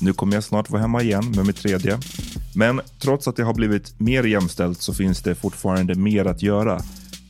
nu kommer jag snart vara hemma igen med mitt tredje. Men trots att det har blivit mer jämställt så finns det fortfarande mer att göra.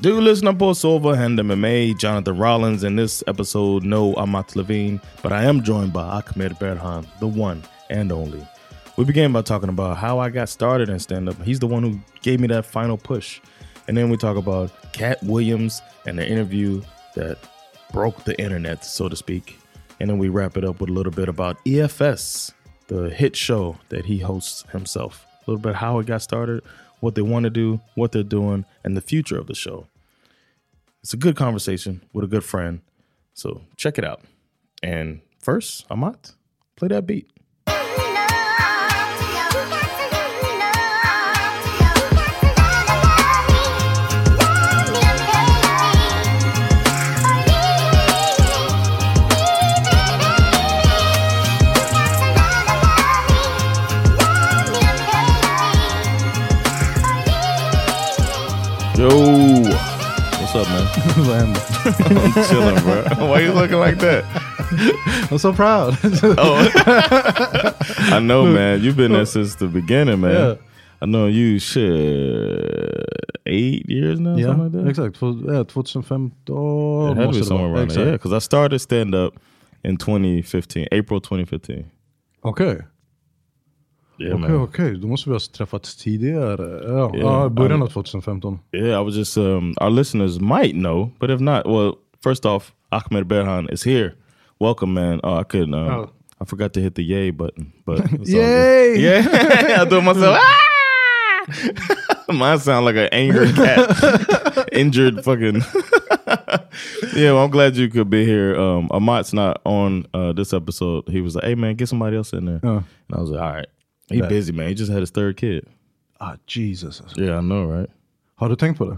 Du lyssnar på Sova händer med mig, Jonathan Rollins. In this episode, no Amat Levine, but I am joined by Ahmed Berhan, the one and only. We began by talking about how I got started in stand up. He's the one who gave me that final push. And then we talk about Cat Williams and the interview that broke the internet, so to speak. And then we wrap it up with a little bit about EFS, the hit show that he hosts himself. A little bit how it got started, what they want to do, what they're doing, and the future of the show. It's a good conversation with a good friend. So check it out. And first, Amat, play that beat. Yo, what's up, man? I'm chilling, bro. Why you looking like that? I'm so proud. Oh, I know, man. You've been there since the beginning, man. Yeah. I know you shit eight years now, ja, something like that. exakt. Två- ja, 2015 It had to be somewhere vara. around there. Yeah, because I started stand up in 2015, April 2015. Okej, Yeah, man. okej. Då måste vi ha träffats tidigare. Ja, Yeah, ja, början av 2015. Yeah, I was just um our listeners might know, but if not, well, first off, Ahmed Berhan is here. Welcome, man. Oh, I couldn't. Um, Oh. I forgot to hit the yay button, but it's all good. Yay! Yeah, I do it myself. Ah! Mine sound like an angry cat, injured fucking. yeah, well, I'm glad you could be here. Um, Amat's not on uh, this episode. He was like, "Hey, man, get somebody else in there," Ja. and I was like, "All right." He Bet. busy, man. He just had his third kid. Ah, Jesus. Yeah, I know, right? Har du tänkt på det?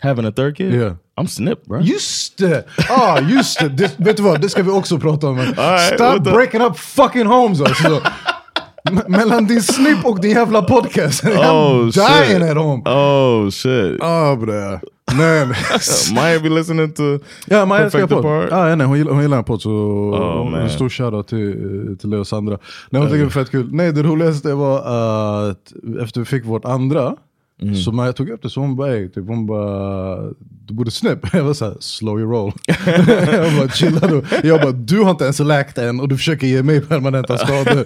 Having a third kid? Yeah. I'm snip bro. Just det! Ah, just det. det! Vet du vad, det ska vi också prata om. right, Stop what the- breaking up fucking homes alltså. Mellan din snipp och din jävla podcast. I'm Oh dying shit. at home. Oh shit. Ah bre. Nej. Maya be listening to Ja, Maja Perfect podd. Apart. Ah, nej, hon, gillar, hon gillar en podd så Oh, en stor shoutout till, till Leo och Sandra. Nej, hon tycker det är fett kul. Nej det roligaste var att efter vi fick vårt andra, Mm. så Maja tog upp det så hon bara, typ, hon bara du borde snip. Jag var såhär, slow your roll. jag bara chilla då. Jag bara, du har inte ens läkt än och du försöker ge mig permanenta skador.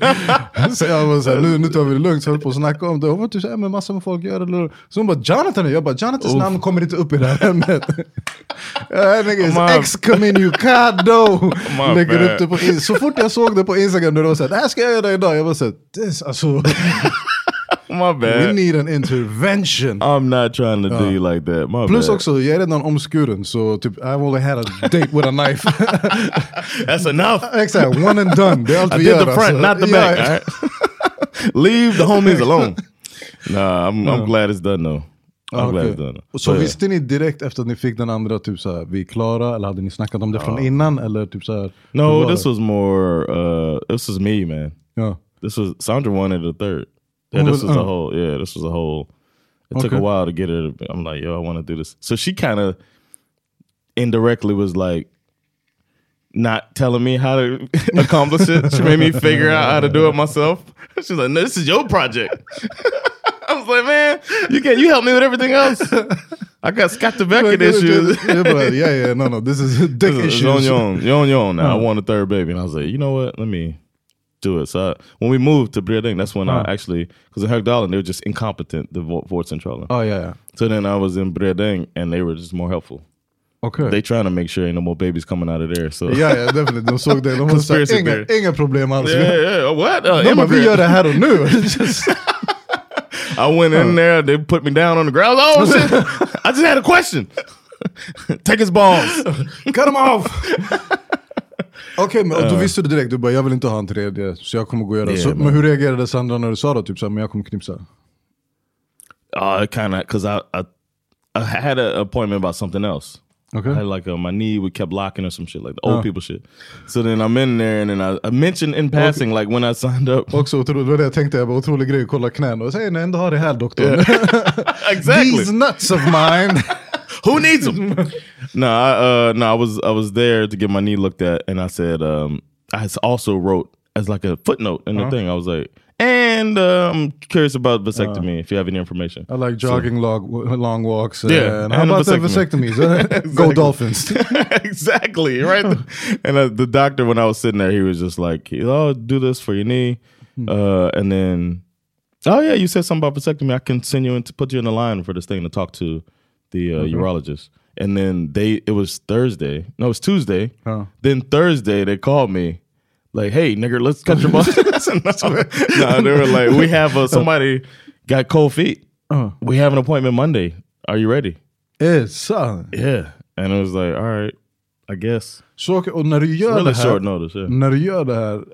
så jag var såhär, nu, nu tar vi det lugnt. Så jag höll på att snacka om det. Hon var typ såhär, men massor med folk gör det. Så hon bara, Jonathan Jag bara, Jonathans Uff. namn kommer inte upp i det här ämnet. Excommunicado! Lägger upp det på in- Så fort jag såg det på Instagram, då var det såhär, det här ska jag göra idag. Jag var såhär, alltså, My we bad. need an intervention. I'm not trying to do you like that. My Plus bad. också, jag är redan omskuren så typ I've only had a date with a knife. That's enough. Exakt, one and done. Det är allt I vi did gör. the front, alltså. not the back. all right? Leave the homies alone. Nah, I'm, I'm glad it's done though. I'm Ah, glad okej. it's done. Så But, visste ni direkt efter att ni fick den andra, typ såhär, vi är klara? Eller hade ni snackat om det från innan? Eller typ såhär, No, this was more. uh This was me, man. Ja. This was Sandra wanted a third. Yeah, Oh, this was a whole. Yeah, this was a whole. It took a while to get her. to- I'm like, yo, I want to do this. So she kind of indirectly was like, not telling me how to accomplish it. She made me figure out how to do it myself. She's like, no, this is your project. I was like, man, you can't. You help me with everything else. I got Scott the Beckett issues. Jag bara, yeah, yeah, no, no, this is dick This is issues. on your own. You're on your own now. I want a third baby. And I was like, you know what? Let me do it. So I, when we moved to Breding, that's when. I actually, because in Högdalen, they were just incompetent, the vo- vårdcentralen. Oh, yeah, yeah. So then I was in Breding and they were just more helpful. Okay. They trying to make sure ain't no more babies coming out of there. So Ja, ja, definitivt. De såg det. De var inga, inga problem alls. yeah, yeah. What? Uh, De bara, vi gör det här och nu. I went in there, they put me down on the ground. Oh shit! I just had a question. Take his balls. Cut him off! Okej, men och då visste du direkt, du bara jag vill inte ha en tredje, så jag kommer gå och göra Yeah, så. man. Men hur reagerade Sandra när du sa då, typ såhär, men jag kommer knipsa? Uh, it kind of because I, I I had an appointment about something else. Okay. I had like uh, my knee would kept locking or some shit like the old Oh. people shit. So then I'm in there and then I, I mentioned in passing like when I signed up. Också otroligt, det var det jag tänkte, jag bara otrolig grej kolla knän och säga nej ändå har det här doktorn. exactly. These nuts of mine! Who needs them? no, I, uh, no, I was I was there to get my knee looked at, and I said um, I also wrote as like a footnote in the Uh-huh. thing. I was like, and uh, I'm curious about vasectomy. if you have any information, I like jogging log, long walks. uh, Yeah, and how and about the vasectomy. vasectomies? Go Dolphins! exactly right. and uh, the doctor, when I was sitting there, he was just like, "Oh, do this for your knee," uh, and then, "Oh yeah, you said something about vasectomy. I can send you in to put you in the line for this thing to talk to the uh, urologist." And then they, it was Thursday. No, it was Tuesday. Oh. Then Thursday they called me. Like, hey, nigga, let's cut your balls. no, they were like, we have uh, somebody got cold feet. Uh. We have an appointment Monday. Are you ready? Eh, sant? Yeah. And it was like, all right, I guess. Så, och när du gör Really det här, short notice, yeah. när du gör det här,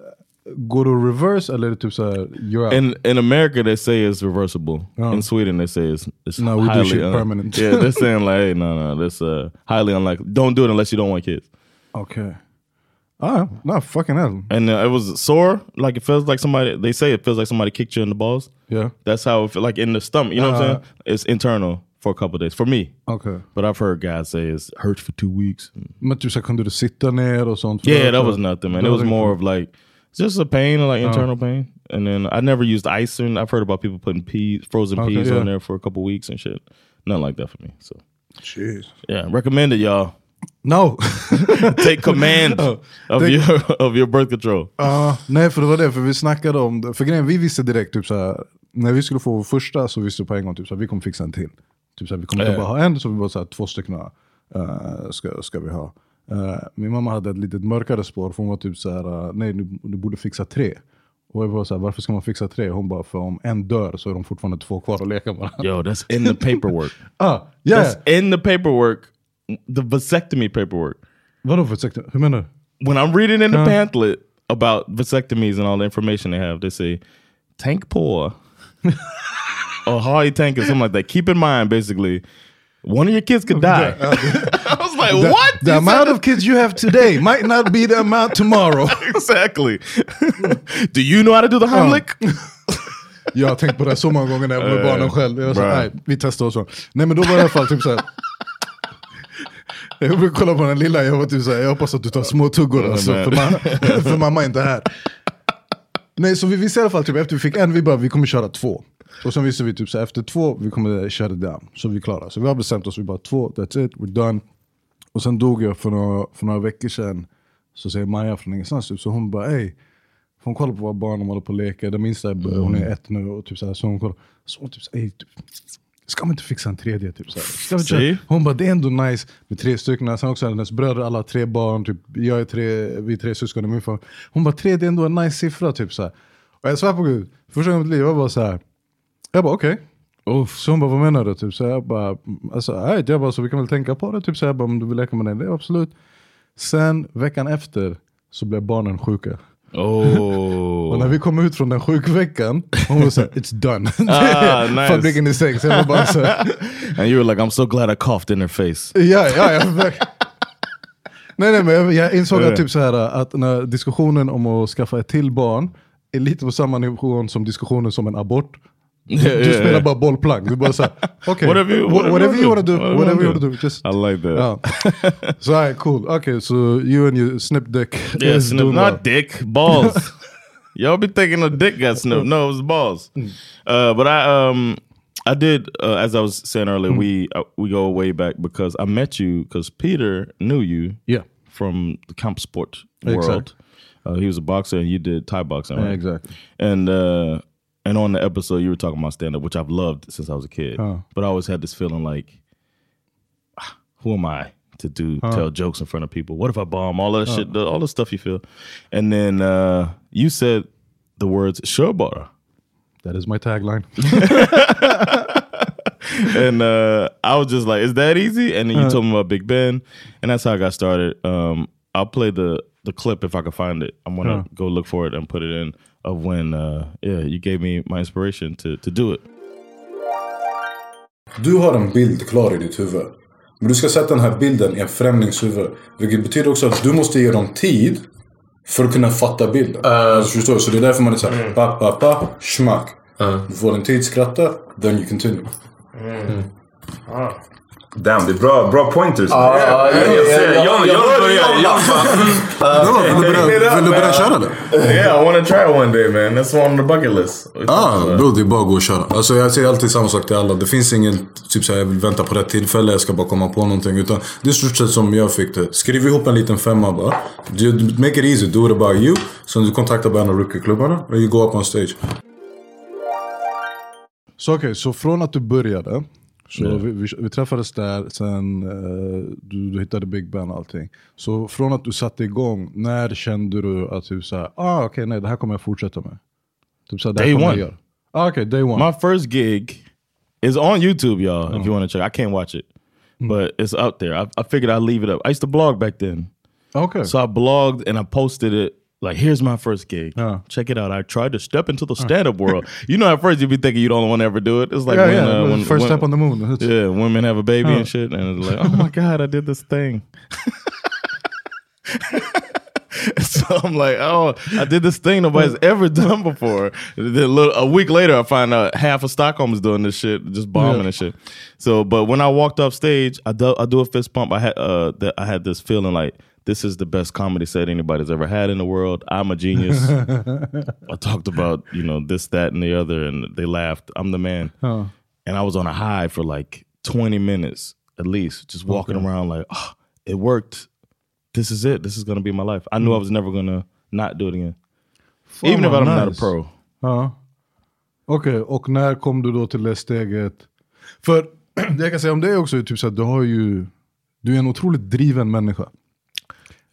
går du reverse eller är det typ såhär, you're out? In in America, they say it's reversible. Oh. In Sweden, they say it's it's No, we do shit permanent. yeah, they're saying like, hey, no, no, that's uh, highly unlikely. Don't do it unless you don't want kids. Okay. Ah, no, fucking hell. And uh, it was sore, like it feels like somebody. They say it feels like somebody kicked you in the balls. Yeah. That's how it feel, like in the stomach. You know what I'm Uh. saying? It's internal for a couple days for me. Okay. But I've heard guys say it's hurts for two weeks. Men typ såhär, kunde du sitta ner och sånt? Yeah, that was nothing, man. It was more of like just a pain, like Oh. internal pain. And then I never used ice, and I've heard about people putting peas, frozen Okay, peas yeah. on there for a couple weeks and shit. Nothing like that for me. So Jeez. yeah, recommend it, y'all. No! Take command Oh, of take- your of your birth control. Ja, nej för det var det, för vi snackade om det. För grejen, vi visste direkt, typ såhär, när vi skulle få vår första så visste vi på en gång, typ såhär, vi kommer fixa en till. Typ såhär, vi kommer inte Ja. bara ha en, så vi bara såhär, två stycken uh, ska, ska vi ha. Eh, min mamma hade ett litet mörkare spår, för hon var typ såhär, uh, nej du, du borde fixa tre. Och jag var såhär, varför ska man fixa tre? Hon bara, för om en dör så är de fortfarande två kvar att leka med. Yo, that's in the paperwork. ah, yeah. That's in the paperwork. The vasectomy paperwork. Vadå sektor? Hur menar du? When I'm reading in the Uh. pamphlet about vasectomies and all the information they have, they say tank pour or high tank or something like that. Keep in mind, basically, one of your kids could die. I was like, The, what? the You amount said of kids you have today might not be the amount tomorrow. exactly. do you know how to do the Heimlich? Jag har tänkt på det så många gånger när jag med Eh, barnen själv. Jag right. nej, vi testar och så. Nej men då var det i alla fall typ såhär. Jag brukar kolla på den lilla, jag var typ såhär, jag hoppas att du tar små tuggor alltså, för, mamma, för mamma är inte här. Nej så vi visste i alla fall, typ, efter vi fick en, vi bara vi kommer köra två. Och sen visste vi typ så efter två, vi kommer köra down. Så vi klarar. Så vi har bestämt oss, vi bara två, that's it, we're done. Och sen dog jag för några, för några veckor sedan. Så säger Maja från ingenstans, typ, så hon bara ey. Hon kollar på våra barn, de håller på och leker. Den minsta, är- hon är ett nu. Och typ så, här, så hon kollar. Så hon typ, ey, typ, ska man inte fixa en tredje? Typ, så här. Ska vi? Hon bara, det är ändå nice med tre stycken. Sen också hennes bröder, alla tre barn. Typ, jag är tre, vi är tre syskon i min familj. Hon bara, tre det är ändå en nice siffra. Typ, så här. Och jag svär på gud, första gången i mitt liv, jag var så här. Jag bara okej. Så hon bara, vad menar du? Typ, så jag bara, alltså, jag bara, så vi kan väl tänka på det. Typ, så jag bara, om du vill leka med den, det absolut. Sen veckan efter så blev barnen sjuka. Oh. Och när vi kom ut från den sjukveckan, hon var såhär, it's done. Ah, nice. Fabriken är stängd. And you were like, I'm so glad I coughed in her face. ja, ja, ja. Nej, nej, men jag, insåg att, typ så här, att när diskussionen om att skaffa ett till barn är lite på samma nivå som diskussionen som en abort. Yeah, du yeah, spelar yeah. bara bollplank. Du bara såhär, okej, Whatever you- whatever whatever you wanna do, do. whatever you wanna do. Just, I like that. Ja. Så här, cool. Okay, so you and your snip dick Yeah, is snip, not dick, balls. Y'all be thinking a dick got snipped. No, it was balls. Uh, but I um I did uh, as I was saying earlier. We uh, we go way back because I met you because Peter knew you. Yeah. from the camp sport world. Uh, he was a boxer and you did Thai boxing. Yeah, exactly. And uh, and on the episode you were talking about stand up, which I've loved since I was a kid. Huh. But I always had this feeling like, ah, who am I to do Huh. tell jokes in front of people? What if I bomb? All that shit, all the stuff you feel. And then uh, you said the words "sure bara," That is my tagline. and uh, I was just like, "Is that easy?" And then you told me about Big Ben, and that's how I got started. Um, I'll play the the clip if I can find it. I'm gonna go look for it and put it in of when uh, yeah you gave me my inspiration to to do it. Du har en bild klar i ditt huvud. Men du ska sätta den här bilden i en främlings huvud. Vilket betyder också att du måste ge dem tid för att kunna fatta bilden. Alltså, förstår du? Så det är därför man är såhär, ba, ba, ba, schmack. Du får en tid, skratta, then you continue. Damn, det är bra, bra pointers. Ja, ja, ja, jag ser, ja, John, ja, John ja, börjar, ja, John bara, Vill du börja- vill du börja köra eller? yeah, I want to try one day, man. That's on the bucket list. Ah, bro, det är bara att gå och köra. Alltså jag säger alltid samma sak till alla. Det finns ingen typ såhär, jag vill vänta på rätt tillfälle, jag ska bara komma på någonting. Utan det är stort sett som jag fick det. Skriv ihop en liten femma bara. Du- Make it easy, do it about you. Sen du kontaktar bara en av rookieklubbarna och you go up on stage. Så okej, så från att du började, så vi, vi, vi träffades där, sen eh, du, du hittade Big Ben och allting. Så från att du satte igång, när kände du att du såhär, ah okej nej det här kommer jag fortsätta med? Typ såhär, Day one. Ah, okej, day one. My first gig is on YouTube, y'all. If you want to check, I can't watch it, but it's out there. I, I figured I'd leave it up. I used to blog back then. Okay. So I blogged and I posted it. Like, here's my first gig. Check it out. I tried to step into the stand-up world. You know, at first you'd be thinking the only one to ever do it. It's like Yeah, when, yeah, uh, when first when- step on the moon. It's- Yeah, women have a baby and shit, and it's like, oh my god, I did this thing. so I'm like, oh, I did this thing nobody's ever done before. A, little, a week later, I find out half of Stockholm is doing this shit, just bombing Yeah. and shit. So, but when I walked off stage, I do, I do a fist pump. I had uh, that I had this feeling like this is the best comedy set anybody's ever had in the world. I'm a genius. I talked about you know this, that, and the other, and they laughed. I'm the man. Huh. And I was on a high for like 20 minutes at least, just walking Okay. around like, oh, it worked. This is it. This is gonna be my life. I knew I hmm. was never gonna not do it again, Fan, even if I'm not a nice. pro. Ja. Okej, och när kom du då till det steget? För det jag kan säga om är också typ så att du har ju, du är en otroligt driven människa.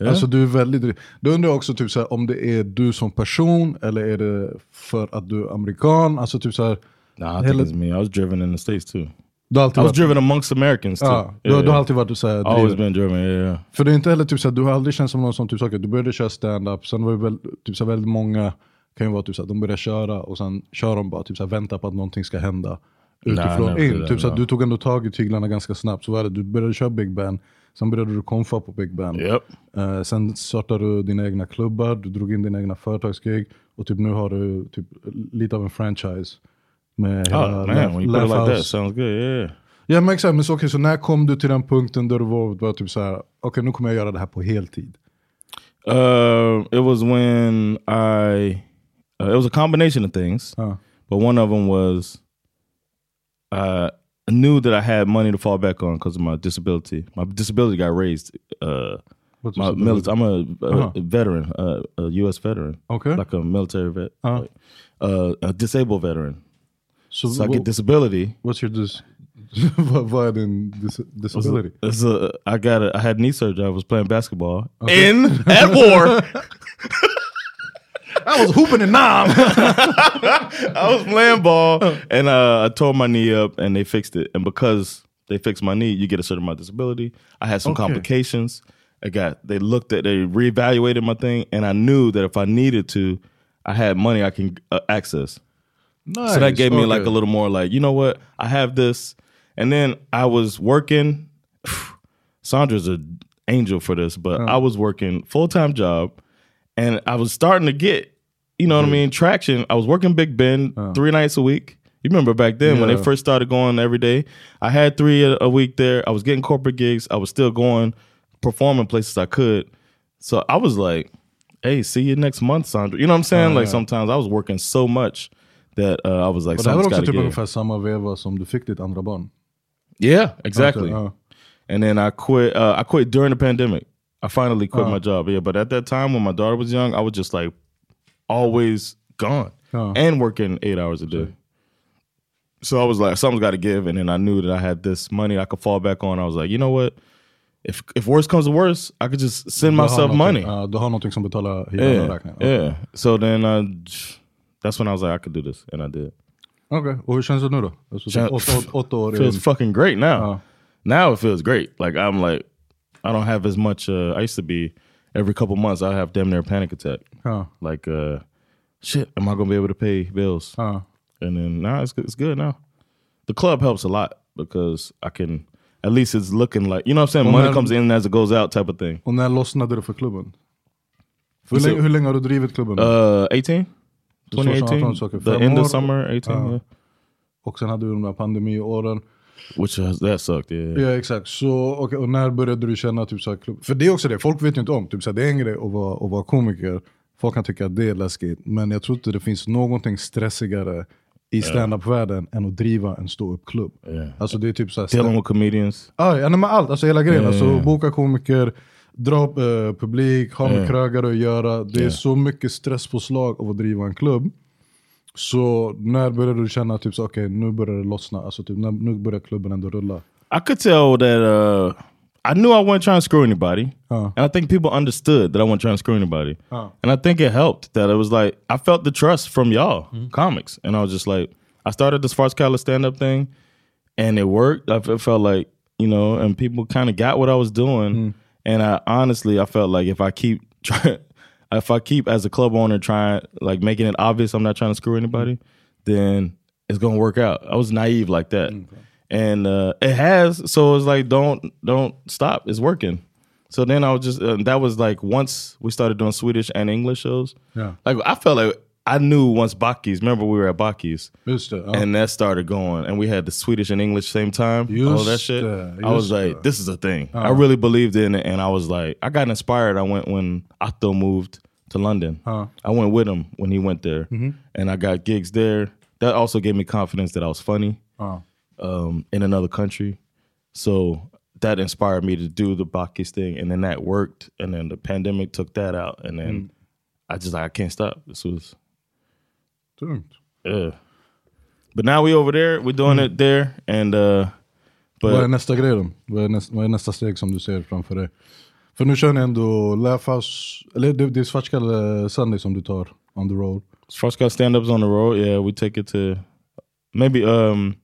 Alltså du är väldigt. Då undrar jag också typ så här, om det är du som person eller är det för att du är amerikan? Alltså typ så här, Nah, I think it's me. I was driven in the states too. Du alltid I was varit- driven amongst Americans too. Ja, du, har- du har alltid varit så här Always been driven. Yeah, yeah. För det är inte heller typ såhär, du har aldrig känt som någon som typ saker, du började köra stand-up, sen var det väl, typ såhär, väldigt många kan ju vara typ såhär, de börjar köra och sen kör de bara, typ såhär, väntar på att någonting ska hända. Utifrån nej, in. Typ så där, du tog ändå tag i tyglarna ganska snabbt. Så var det, du började köra Big Band, sen började du konfa på Big Band. Yep. Eh, sen startade du dina egna klubbar, du drog in dina egna företagsgig och typ nu har du typ lite av en franchise. Med Oh hela man, Laugh- when you put it like that, House. sounds good. Yeah. Ja men exakt, men så, okej, så när kom du till den punkten där du var, var typ så här, okej nu kommer jag göra det här på heltid? Uh, it was when I. Uh, it was a combination of things, Uh, but one of them was uh, knew that I had money to fall back on because of my disability. My disability got raised. Uh, my military. I'm a, a Uh-huh. veteran, uh, a U.S. veteran, okay. like a military vet, Uh-huh. like, uh, a disabled veteran. so So I get disability. what's your dis vad, vad är din dis disability? It's a, I got a, I had knee surgery. I was playing basketball Okay. in at war. I was hooping and Nam! I was playing ball and uh, I tore my knee up and they fixed it. And because they fixed my knee, you get a certain amount of disability. I had some Okay. complications. I got they looked at they reevaluated my thing and I knew that if I needed to, I had money I can uh, access. nice. So that gave me like a little more like, you know what? I have this. And then I was working. Sandra's an angel for this, but I was working full-time job and I was starting to get, you know what I mean, traction. I was working Big Ben three nights a week. You remember back then when they first started going every day? I had three a, a week there. I was getting corporate gigs. I was still going, performing places I could. So I was like, hey, see you next month, Sandra. You know what I'm saying? like sometimes I was working so much that uh, I was like, det här var också typ ungefär samma veva som du fick ditt andra barn. Yeah, exactly. Uh. And then I quit. Uh, I quit during the pandemic. I finally quit Oh. my job. Yeah, but at that time when my daughter was young, I was just like always gone Oh. and working eight hours a day. So I was like, something's got to give. And then I knew that I had this money I could fall back on. I was like, you know what? If if worse comes to worse, I could just send Du myself money. ja, du har någonting som betalar hyran yeah, räkningen. yeah. So then uh, that's when I was like, I could do this, and I did. Okay. och hur känns det nu då? Åtta, år feels fucking great now. Oh. Now it feels great. Like I'm like, I don't have as much. Uh, I used to be every couple months I have damn near a panic attack. Ja, Like, uh, shit, am I gonna be able to pay bills? ja. And then now it's it's good now. The club helps a lot because I can at least it's looking like you know what I'm saying. Well, Money now- comes in as it goes out type of thing. Och när lossnade det för klubben? Hur länge, hur länge har du drivit klubben? Uh, 18, Så som 2018, 18, så okej, the fem end of summer 18, Ja. yeah. Och sen hade du de där pandemiåren. which has, that sucked. Yeah. Ja exakt, så, okej, och när började du känna typ så här, klubb? För det är också det, folk vet ju inte om, typ så här, det är en grej att vara, att vara komiker, folk kan tycka att det är läskigt, men jag tror inte det finns någonting stressigare i standup-världen än att driva en ståuppklubb. Yeah. Alltså det är typ såhär, Dealing with comedians. ah, ja, men allt, alltså hela grejen, Ja, alltså ja. boka komiker, dra upp eh, publik, ha med krögare att göra, det är så mycket stresspåslag av att driva en klubb. Så när började du känna typ okej nu börjar det lossna, alltså typ, när, nu börjar klubben ändå rulla? I could tell that uh, I knew I wasn't trying to screw anybody, Uh. and I think people understood that I wasn't trying to screw anybody, Uh. and I think it helped that it was like I felt the trust from y'all comics, and I was just like, I started this Farce Cala stand up thing, and it worked. I felt like you know, and people kind of got what I was doing, and I honestly I felt like if I keep trying. If I keep as a club owner trying like making it obvious I'm not trying to screw anybody, then it's gonna work out. I was naive like that, and uh, it has. So it's like don't don't stop. It's working. So then I was just uh, that was like once we started doing Swedish and English shows. Yeah. Like I felt like I knew once Bakis. Remember we were at Bakis. Just det. And that started going, and we had the Swedish and English same time. all Just that shit. I was like, this is a thing. I really believed in it, and I was like, I got inspired. I went when Otto moved to London. Uh. I went with him when he went there, and I got gigs there. That also gave me confidence that I was funny. Um, in another country. So that inspired me to do the Bakis thing, and then that worked. And then the pandemic took that out, and then I just like I can't stop. This was Tungt. yeah. But now we over there. We're doing it there, and uh, but Vad är nästa grej då? Vad är, nästa, vad är nästa steg som du ser framför dig? För nu kör ni ändå Laugh House, eller det, det är Svartskalle Sunday som du tar on the road. First got stand ups on the road. Yeah, we take it to maybe. um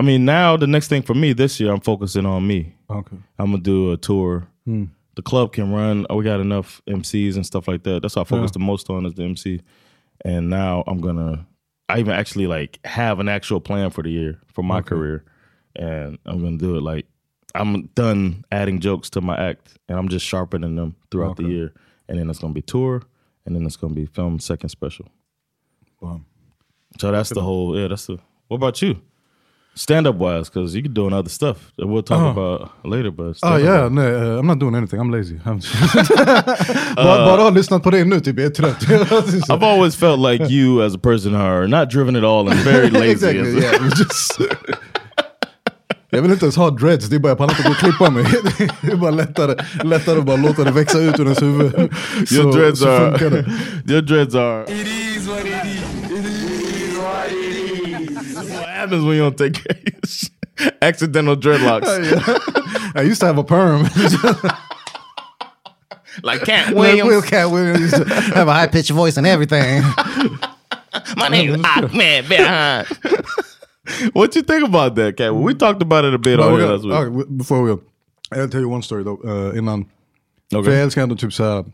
I mean, now the next thing for me this year, I'm focusing on me. Okay. I'm gonna do a tour. Hmm. The club can run. Oh, we got enough MCs and stuff like that. That's what I focus Yeah. the most on is the MC. And now I'm gonna. I even actually like have an actual plan for the year for my career, and I'm gonna do it. Like I'm done adding jokes to my act, and I'm just sharpening them throughout the year. And then it's gonna be tour, and then it's gonna be film second special. Wow. So that's the whole. Yeah, that's the. What about you? Stand up wise, because you can doing other stuff that we'll talk Oh. about later. But stand-up yeah, wise. nej, uh, I'm not doing anything, I'm lazy. I'm bara, bara ha lyssnat på det nu, typ, är trött. I've always felt like you as a person are not driven at all and very lazy. Exactly, yeah, it was just- jag vill inte ens ha dreads, det är bara jag pallar inte gå och klippa mig. Det är bara lättare, lättare att bara låta det växa ut ur ens huvud. Your Så- dreads så are. Your dreads are. It is what it is. Happens when you don't take care of your accidental dreadlocks? I used to have a perm. like Cat Will, Will Cat Williams used to have a high pitched voice and everything. My name is Ahmed Behan. what you think about that, Cat? We talked about it a bit But on we're here gonna- last week. okay, before we go, I'll tell you one story though, uh, innan. Okay. För jag älskar ändå typ såhär,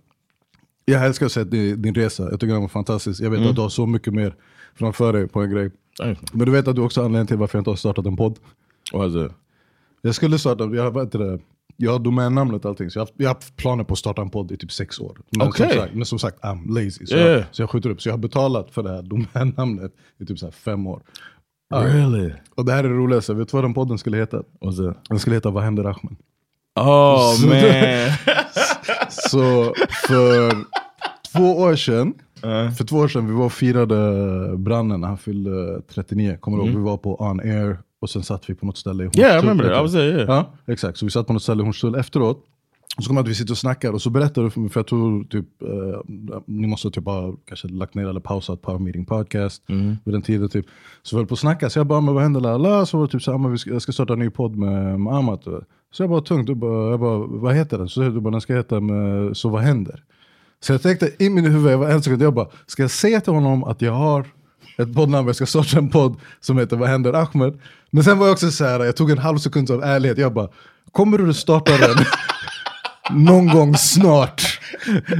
jag älskar att se din, din resa, jag tycker den var fantastisk. Jag vet Mm. att du har så mycket mer framför dig på en grej. Men du vet att du också har anledningen till varför jag inte har startat en podd. Är det? Jag skulle starta, jag vet inte det, jag har domännamnet och allting, så jag har, haft- jag har haft planer på att starta en podd i typ sex år. Men, Okej. som, sagt, men som sagt, I'm lazy. Så, Yeah. jag, så jag skjuter upp. Så jag har betalat för det här domännamnet i typ så fem år. Really? Och det här är det roligaste, vet du vad den podden skulle heta? Den skulle heta Vad händer Ahmed? Oh Så man. Så för två år sedan, för två år sedan vi var och firade brannen när han fyllde 39. Kommer du ihåg? Mm. Vi var på On Air och sen satt vi på något ställe i Yeah, I Hornstull. remember that. I was there, yeah. Ja, exakt. Så vi satt på något ställe i Hornstull efteråt. Och så kommer att vi sitter och snackar och så berättar du för mig, för jag tror typ, eh, ni måste typ ha kanske lagt ner eller pausat Power Meeting Podcast Mm. vid den tiden. Typ. Så vi höll på att snacka, så jag bara, men vad händer? La, la. Så var det typ så här, men vi ska, jag ska starta en ny podd med, med Amat. Så jag bara, tungt, jag bara, vad heter den? Så du bara, den ska heta med, Så vad händer? Så jag tänkte i min huvud, jag var en sekund, jag bara, ska jag säga till honom att jag har ett poddnamn, jag ska starta en podd som heter Vad händer Ahmed? Men sen var jag också så här, jag tog en halv sekund av ärlighet, jag bara, kommer du starta den? någon gång snart.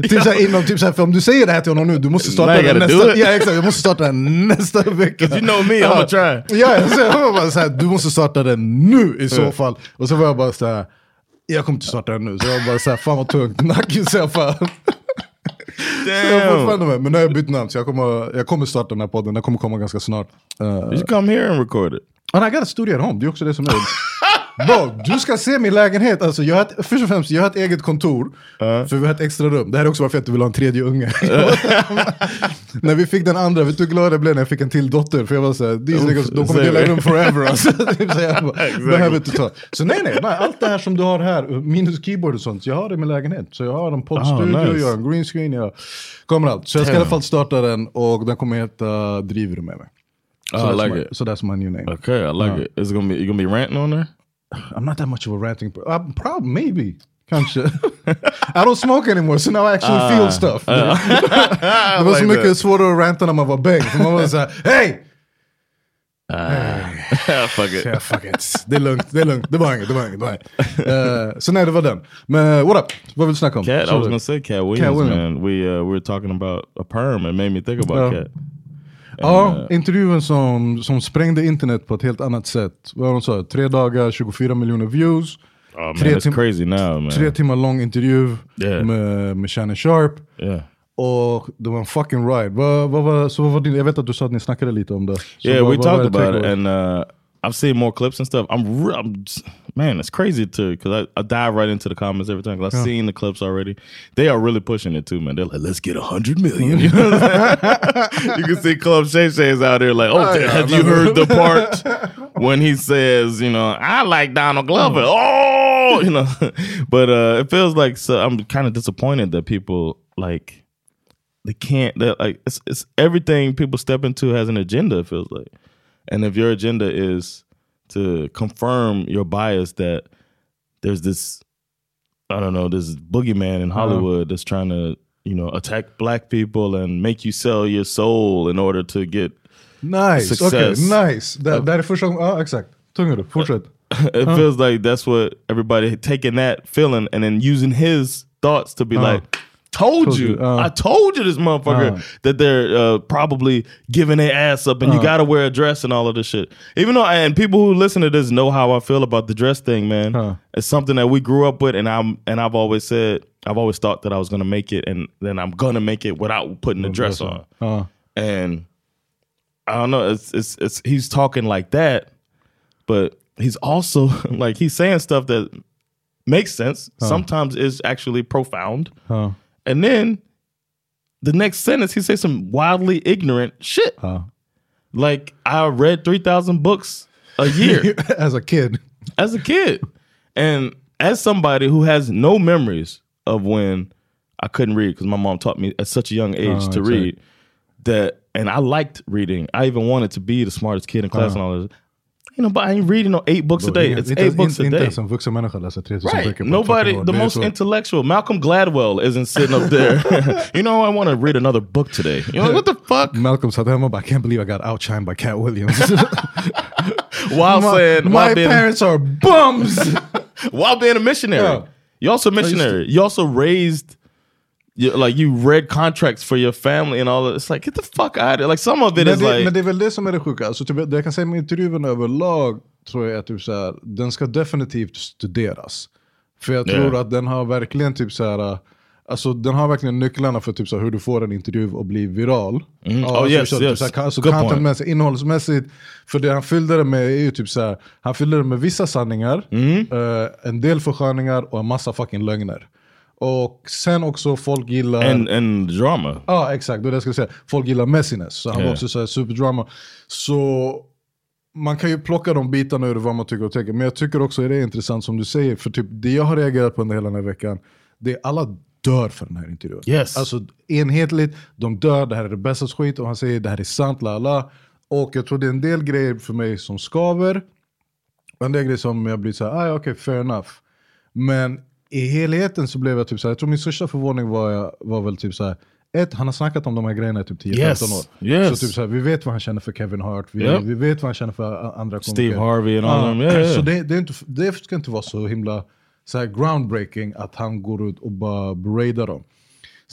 typ såhär, inom, typ såhär, för om du säger det här till honom nu, du måste starta den nästa, ja, exakt, jag måste starta den nästa vecka. you know me, I'm gonna try. Ja, så jag bara såhär, du måste starta den nu i så fall. Och så var jag bara såhär, jag kommer inte starta den nu. Så jag bara såhär, fan vad tungt, knock yourself out. Så jag är fortfarande med, men nu har jag bytt namn så jag kommer, jag kommer starta den här podden, den kommer komma ganska snart. Uh, You should come here and record it. And I got a studio at home, det är också det som är... Bro, du ska se min lägenhet. Alltså, jag har ett, först och främst, jag har ett eget kontor. För vi har ett extra rum. Det här är också varför jag inte vill ha en tredje unge. när vi fick den andra, vet du hur glad jag blev när jag fick en till dotter? För jag var såhär, de kommer dela rum forever. Alltså, typ så jag bara, behöver inte ta. Så nej, nej nej, allt det här som du har här, minus keyboard och sånt, jag har det i min lägenhet. Så jag har en poddstudio, Ah, nice. jag har en green screen, jag kommer allt. Så jag ska i alla fall starta den och den kommer heta Driver med mig? Oh, so I like my, it. So that's my new name. Okay, I like Uh, it. It's gonna be you gonna be ranting on there. I'm not that much of a ranting person. Uh, probably, maybe. I don't smoke anymore, so now I actually Ah, feel stuff. ah. det var så like mycket svårare att ranta när man var bäng. Man var såhär, hej! Fuck it. Yeah, fuck it. Det är lugnt, det är lugnt. Det var inget, det var inget. Det var inget. Uh, så nej, det var den. Men what up? Vad vill du snacka om? Cat, I was gonna say Cat Williams, Cat Williams. man. We uh, we were talking about a perm. It made me think about Ja. Cat. Ja, intervjun som, som sprängde internet på ett helt annat sätt. Vad de sa? Tre dagar, 24 miljoner views. Oh man, Tre it's tim- crazy now, man. Tre timmar lång intervju Yeah. med, med Shannon Sharp. Yeah. Och det var en fucking ride. Vad, vad var, så vad var din, jag vet att du sa att ni snackade lite om det. Så yeah, vad, we vad talked about it, and uh, I've seen more clips and stuff. I'm, I'm man, it's crazy too because I, I dive right into the comments every time because I've seen the clips already. They are really pushing it too, man. They're like, let's get a hundred million. You, know what I'm saying? you can see Club Shay Shay's out there like, oh, Oh, yeah, have you heard the part when he says, you know, I like Donald Glover. Oh, you know, but uh, it feels like so. I'm kind of disappointed that people like they can't that like it's it's everything people step into has an agenda it feels like and if your agenda is to confirm your bias that there's this i don't know this boogeyman in hollywood that's trying to you know attack black people and make you sell your soul in order to get Nice, success. nice. Det, det här är första gången, ja exakt. Fortsätt. it Huh. feels like that's what everybody taking that feeling and then using his thoughts to be Uh-huh. like told, Told you. you, uh. I told you this motherfucker Uh. that they're uh, probably giving their ass up and you Uh. gotta wear a dress and all of this shit. Even though, and people who listen to this know how I feel about the dress thing, man. It's something that we grew up with, and I'm and I've always said I've always thought that I was gonna make it, and then I'm gonna make it without putting the dress on. Uh. And I don't know, it's it's it's he's talking like that, but he's also like he's saying stuff that makes sense. Sometimes is actually profound. Uh. And then the next sentence, he says some wildly ignorant shit. Uh. Like I read three thousand books a year As a kid. as a kid, and as somebody who has no memories of when I couldn't read because my mom taught me at such a young age Oh, to exactly. read. That and I liked reading. I even wanted to be the smartest kid in class and all this. You know, but I ain't reading no eight books a day. It's eight books a day. ens vuxen människa läser 3000 Right. böcker Nobody, the most intellectual. Malcolm Gladwell isn't sitting up there. you know, I want to read another book today. You know, what the fuck? Malcolm hemma och I can't believe I got outshined by Cat Williams. While my saying, my while being, parents are bums! while being a missionary. Yeah. You also a missionary. You also raised, you, like you read contracts for your family and all that. It's like, get the fuck out of here. Like some of it men, is det, like, men det är väl det som är det sjuka. Alltså, typ, det jag kan säga med intervjun överlag tror jag att typ, så här, den ska definitivt studeras. För jag tror Ja. att den har verkligen typ så här, Alltså den har verkligen nycklarna för typ så här, hur du får en intervju och bli viral. Mm. Ja, Oh, alltså, yes, så, yes. Så här, alltså, Good point. contentmässigt, innehållsmässigt. För det han fyllde det med är ju typ så här, han fyllde det med vissa sanningar, Mm. eh, en del försköningar och en massa fucking lögner. Och sen också folk gillar... and, and drama. Ja exakt, det är det jag skulle säga. Folk gillar messiness, så han var Ja. också så här superdrama. Så man kan ju plocka de bitarna ur vad man tycker och tänker. Men jag tycker också att det är intressant som du säger, för typ det jag har reagerat på under hela den här veckan, det är alla dör för den här intervjun. Yes. Alltså enhetligt, de dör, det här är det bästa skit och han säger det här är sant, la la. Och jag tror det är en del grejer för mig som skaver, och en del grejer som jag blir så här, ah, okej fair enough. Men i helheten så blev jag typ så här, jag tror min största förvåning var, jag, var väl typ så här, ett, han har snackat om de här grejerna i typ 10-15 Yes. år. Yes. Så typ så här, vi vet vad han känner för Kevin Hart, vi, Yep. vi vet vad han känner för andra Steve komiker. Harvey and all Ja, them. Yeah, yeah. Så det, det, är inte, det ska inte vara så himla så här groundbreaking att han går ut och bara beradar dem.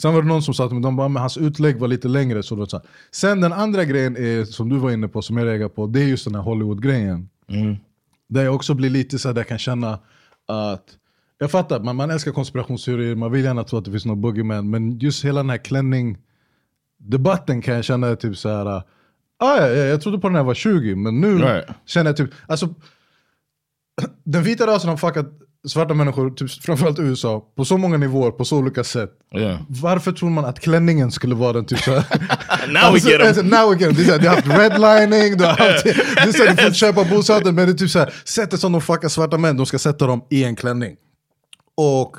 Sen var det någon som sa att de bara, men hans utlägg var lite längre. Så det var så här. Sen den andra grejen är, som du var inne på, som jag reagerar på, det är just den här Hollywood-grejen. Där jag också blir lite så här, där jag kan känna att jag fattar, man, man älskar konspirationsteorier, man vill gärna tro att det finns någon boogeyman, men just hela den här klänning-debatten kan jag känna typ så här. ah, ja, ja, jag trodde på den när jag var 20, men nu Right. känner jag typ, alltså den vita rasen har fuckat svarta människor, typ, framförallt USA, på så många nivåer, på så olika sätt. Yeah. Varför tror man att klänningen skulle vara den typ såhär... Now we get 'em. alltså, now we get 'em. Det är såhär, Du har haft redlining, du har haft... Är såhär, du får inte köpa bostaden, men det är typ såhär, sättet som de fuckar svarta män, de ska sätta dem i en klänning. Och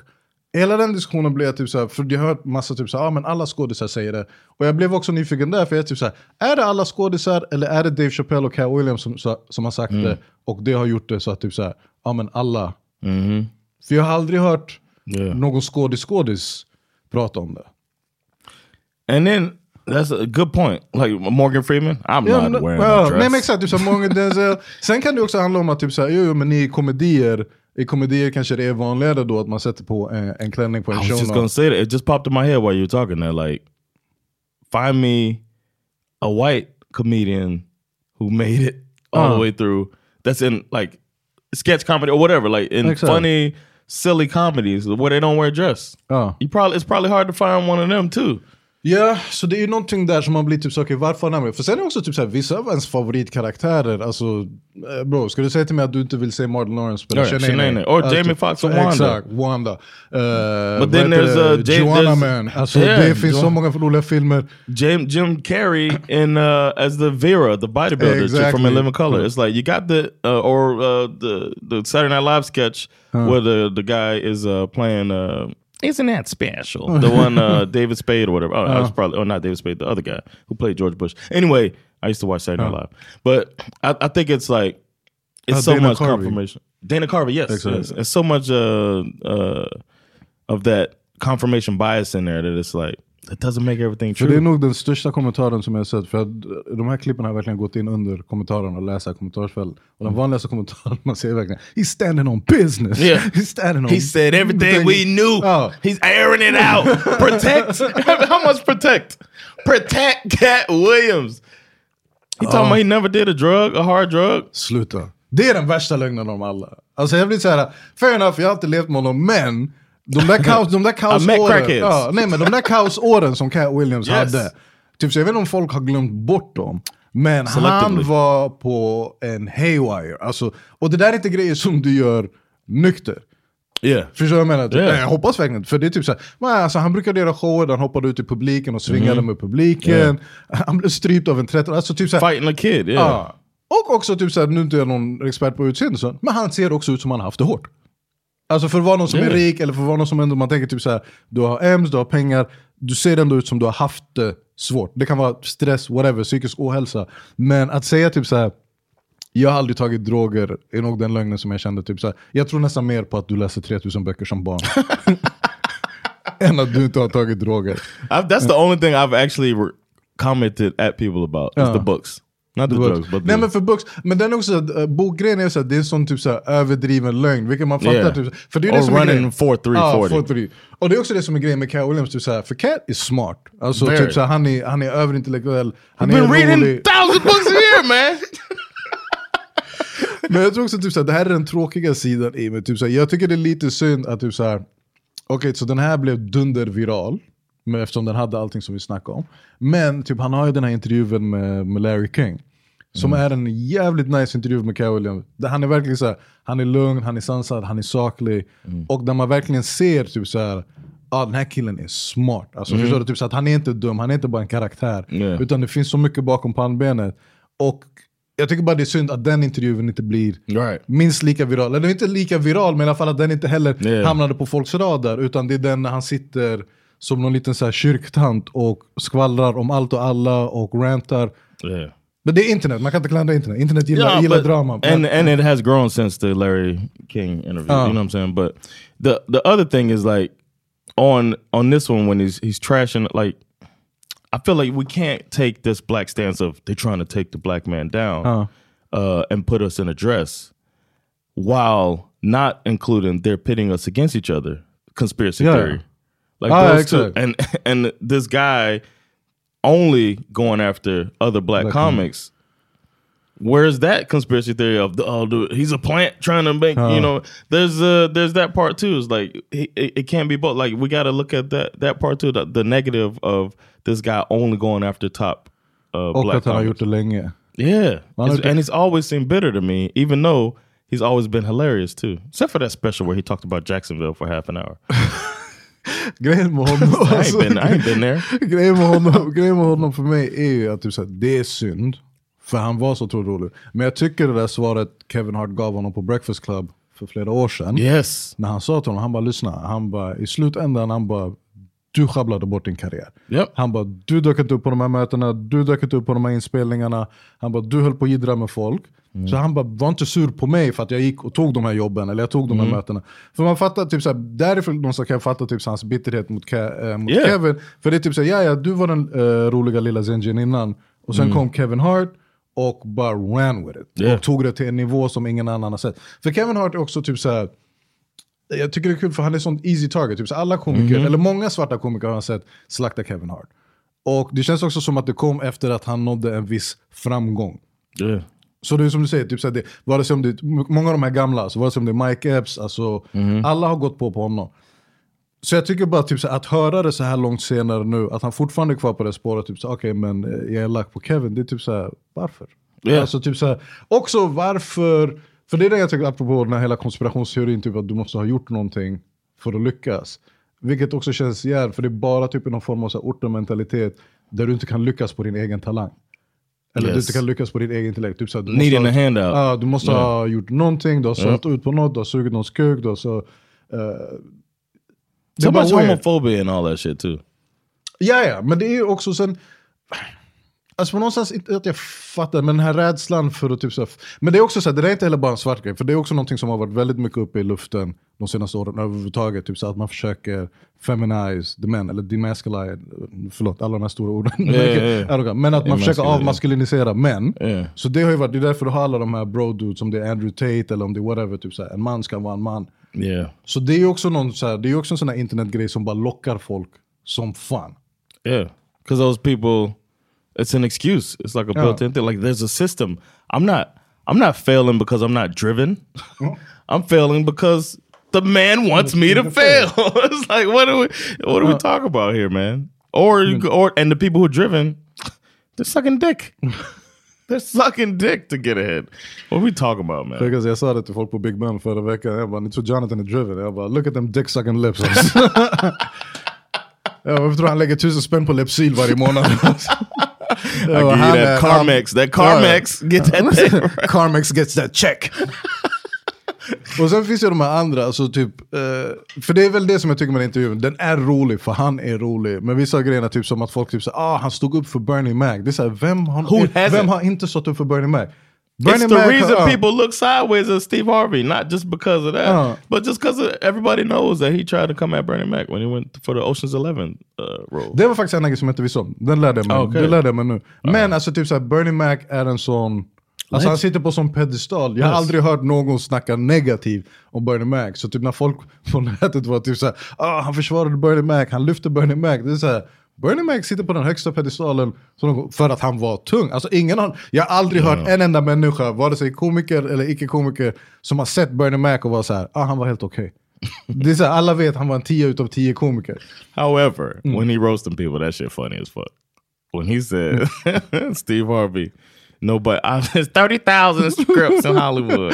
hela den diskussionen blev typ såhär, för jag har hört massa typ såhär, ah, men alla skådisar säger det. Och jag blev också nyfiken där, för jag är typ såhär, är det alla skådisar eller är det Dave Chappelle och Cat Williams som, som har sagt det? Och det har gjort det så att typ såhär, ja men alla. För jag har aldrig hört Yeah. någon skådis-skådis prata om det. And then that's a good point. Like Morgan Freeman, I'm Ja, not wearing ja, a dress. nej men exakt, typ så här, många Denzel. Sen kan det också handla om att typ så här, jo, jo, men i komedier, i komedier kanske det är vanligare då att man sätter på en, en klänning på en I was just gonna say that. It just popped in my head while you were talking there. Like, find me a white comedian who made it all the Uh. way through. That's in like sketch comedy or whatever. Like in Exactly. funny, silly comedies where they don't wear a dress. Ja. You probably it's probably hard to find one of them too. Ja, så det är ju någonting där som man blir typ så, okej varför han? För sen är det också typ så här, vissa av ens favoritkaraktärer, alltså eh, bro, ska du säga till mig att du inte vill se Martin Lawrence spela Ja, Shanae? Or Jamie Foxx och Wanda. Exakt, Wanda. Uh, But then there's, uh, Jay- Joanna Man. Alltså Yeah, det finns så Jo- många roliga filmer. Jim Jim Carrey in uh, as the Vera, the bodybuilder chick from Exactly. In Living Color. It's like you got the uh, or uh, the the Saturday Night Live sketch where the the guy is uh, playing. Uh, isn't that special? The one uh, David Spade or whatever. Oh, I was probably oh not David Spade, the other guy who played George Bush. Anyway, I used to watch Saturday Night Live, but I, I think it's like it's Uh, so Dana much Carvey. confirmation. Dana Carvey, yes, yes. It's so much uh, uh, of that confirmation bias in there that it's like It doesn't make everything För true. det är nog den största kommentaren som jag har sett. För att de här klippen har verkligen gått in under kommentarerna och läsa kommentarsfält. Och den vanligaste kommentaren man ser är verkligen He's standing on business. Yeah. He's standing on He said everything we knew. Ja. He's airing it out. Protect. How much protect? Protect Cat Williams. He talking about he never did a drug, a hard drug. Sluta. Det är den värsta lögnen av alla. Alltså jag blir såhär, fair enough, jag har inte levt med honom, men de där, kaos, de där kaosåren, ja, nej, men de där kaosåren som Cat Williams Yes. hade, typ, så jag vet inte om folk har glömt bort dem, men han var på en haywire. Alltså, och det där är inte grejer som du gör nykter. Yeah. Förstår du vad jag menar? Typ, Yeah. Jag hoppas verkligen. För det är typ såhär, men alltså, han brukade göra shower där han hoppade ut i publiken och svingade med publiken. Han blev strypt av en 13 alltså typ Fighting a kid, yeah. Ja. Och också typ såhär, nu är inte jag någon expert på utseende, så, men han ser också ut som han har haft det hårt. Alltså för att vara någon som är rik, eller för att vara någon som ändå, man tänker typ såhär, du har EMS, du har pengar, du ser ändå ut som du har haft det svårt. Det kan vara stress, whatever, psykisk ohälsa. Men att säga typ såhär, jag har aldrig tagit droger, är nog den lögnen som jag kände. Typ såhär, jag tror nästan mer på att du läser 3000 böcker som barn. än att du inte har tagit droger. I've, that's the only thing I've actually re- commented at people about is Yeah. the books. Not the drugs, but Nej men för books, men den är också, uh, bokgrejen är så att det är en sån typ så här, överdriven lögn, vilket man fattar. Yeah. Typ, för det är Or det som är running grejen. 4-3-40. Ja, 4-3. Och det är också det som är grejen med Cat Williams, typ så här, för Cat är smart. Alltså Very. typ så här, han, är, han är överintellektuell, han I've är been reading rolig. thousand books a year, man. Men jag tror också typ så här, det här är den tråkiga sidan i mig. Typ så här, jag tycker det är lite synd att typ så här, okej så den här blev dunderviral, eftersom den hade allting som vi snackade om. Men typ han har ju den här intervjun med, med Larry King. Som är en jävligt nice intervju med Cat Williams. Där han är verkligen så här, han är lugn, han är sansad, han är saklig. Och där man verkligen ser typ så här, ah, den här killen är smart. Alltså, förstår du? Typ så att han är inte dum, han är inte bara en karaktär. Yeah. Utan det finns så mycket bakom pannbenet. Och jag tycker bara det är synd att den intervjun inte blir Right. minst lika viral. Eller inte lika viral, men i alla fall att den inte heller Yeah. hamnade på folks radar. Utan det är den när han sitter som någon liten så här kyrktant och skvallrar om allt och alla och rantar. Yeah. Det är internet, man kan inte klandra internet. Internet gillar, Yeah, gillar but- drama. and and it has grown since the Larry King interview. Uh. You know what I'm saying? But the the other thing is like on on this one when he's he's trashing like I feel like we can't take this black stance of they're trying to take the black man down Uh. uh, and put us in a dress while not including they're pitting us against each other. Conspiracy Yeah. theory. Like Ah, those two. And and this guy only going after other black, Black comics. Where's that conspiracy theory of the, oh, dude, he's a plant trying to make you know? There's uh there's that part too. It's like it, it can't be both. Like we got to look at that that part too. The, the negative of this guy only going after top uh, och black har gjort det länge. Yeah, It's- and he's always seemed bitter to me, even though he's always been hilarious too. Except for that special where he talked about Jacksonville for half an hour. Grejen med honom, I alltså, ain't been, I ain't been there. grejen, med honom, grejen med honom för mig är ju att typ, så här, det är synd. För han var så otroligt rolig. Men jag tycker det där svaret Kevin Hart gav honom på Breakfast Club för flera år sedan. Yes. När han sa till honom, han bara lyssna, han bara, i slutändan han bara, du sjabblade bort din karriär. Yep. Han bara, du dök inte upp på de här mötena, du dök inte upp på de här inspelningarna. Han bara, du höll på att jiddra med folk. Så han bara, var inte sur på mig för att jag gick och tog de här jobben, eller jag tog de här mötena. För man fattar, typ såhär, därifrån någonstans kan jag fatta typ, hans bitterhet mot, Ke- äh, mot Yeah. Kevin. För det är typ såhär, ja ja, du var den äh, roliga lilla Zenjin innan. Och sen kom Kevin Hart och bara ran with it. Yeah. Och tog det till en nivå som ingen annan har sett. För Kevin Hart är också typ såhär, jag tycker det är kul för han är sånt easy target. Typ så alla komiker, eller många svarta komiker har jag sett slakta Kevin Hart. Och det känns också som att det kom efter att han nådde en viss framgång. Yeah. Så det är som du säger, typ så det, vare sig om det, många av de här gamla, alltså, vare sig om det är Mike Epps, alltså, alla har gått på på honom. Så jag tycker bara typ, så att höra det så här långt senare nu, att han fortfarande är kvar på det spåret, typ okej men eh, jag är lack på Kevin, det är typ så här, varför? Yeah. Alltså, typ så också varför, för det är det jag tycker apropå den här hela konspirationsteorin, typ att du måste ha gjort någonting för att lyckas. Vilket också känns jävligt, för det är bara typ någon form av så här ortomentalitet där du inte kan lyckas på din egen talang. Eller du Yes. inte kan lyckas på din egen intellekt. Typ så här, du Needing måste a ha, handout. Ja, du måste Yeah. ha gjort någonting, du har sålt ut på något, du har sugit någons kuk, du har så... det So much weird. homophobia and all that shit too. Ja, ja, men det är ju också sen... Alltså på någonstans, inte att jag fattar, men den här rädslan för att typ så Men det är också så här, det är inte heller bara en svart grej, för det är också någonting som har varit väldigt mycket uppe i luften de senaste åren överhuvudtaget. Typ så att man försöker feminize the men, eller demasculine, förlåt alla de här stora orden. Ja, ja. Men att man försöker avmaskulinisera män. Ja. Så det har ju varit, det är därför du har alla de här bro dudes, om det är Andrew Tate eller om det är whatever, typ så här, en man ska vara en man. Yeah. Så det är ju också, någon, så här, det är också en sån här internetgrej som bara lockar folk som fan. Yeah, because those people, it's an excuse. It's like a built-in thing. Like there's a system. I'm not. I'm not failing because I'm not driven. I'm failing because the man wants me to fail. it's like what do we what do we talk about here, man? Or you or and the people who are driven, they're sucking dick. they're sucking dick to get ahead. What are we talking about, man? Because jag sa det till folk på Big Ben förra veckan, jag bara, ni tror Jonathan är driven? Jag bara, look at them dick sucking lips. ja, varför tror han lägger tusen spänn på Lypsyl varje månad? I give you that Carmex, that Carmex, get that thing. Carmex gets that check. Och sen finns det de här andra, alltså typ, eh, för det är väl det som jag tycker med intervjun, den är rolig för han är rolig. Men vissa grejer typ som att folk typ säger ah han stod upp för Bernie Mac. Det är såhär, vem, har- vem har inte stått upp för Bernie Mac? It's the Mac- reason ja. people look sideways at Steve Harvey, not just because of that, Uh. but just because everybody knows that he tried to come at Bernie Mac when he went for the Ocean's Eleven uh, role. Det var faktiskt en grej som jag inte visste om. Den lärde jag mig, Okej. det lärde jag mig nu. Men alltså typ såhär, Bernie Mac är en sån... Alltså han sitter på sån pedestal. Jag har Yes. aldrig hört någon snacka negativt om Bernie Mac. Så typ när folk på nätet var typ såhär, ah, han försvarade Bernie Mac, han lyfte Bernie Mac. Det är såhär, Bernie Mac sitter på den högsta pedestalen för att han var tung. Alltså ingen har, jag har aldrig hört en enda människa, vare sig komiker eller icke-komiker, som har sett Bernie Mac och var såhär, ah han var helt okej. Det är så här, alla vet han var en 10 utav 10 komiker. However, when he roasting people, that shit funny as fuck. When he said Steve Harvey, nobody, there's thirty thousand scripts in Hollywood.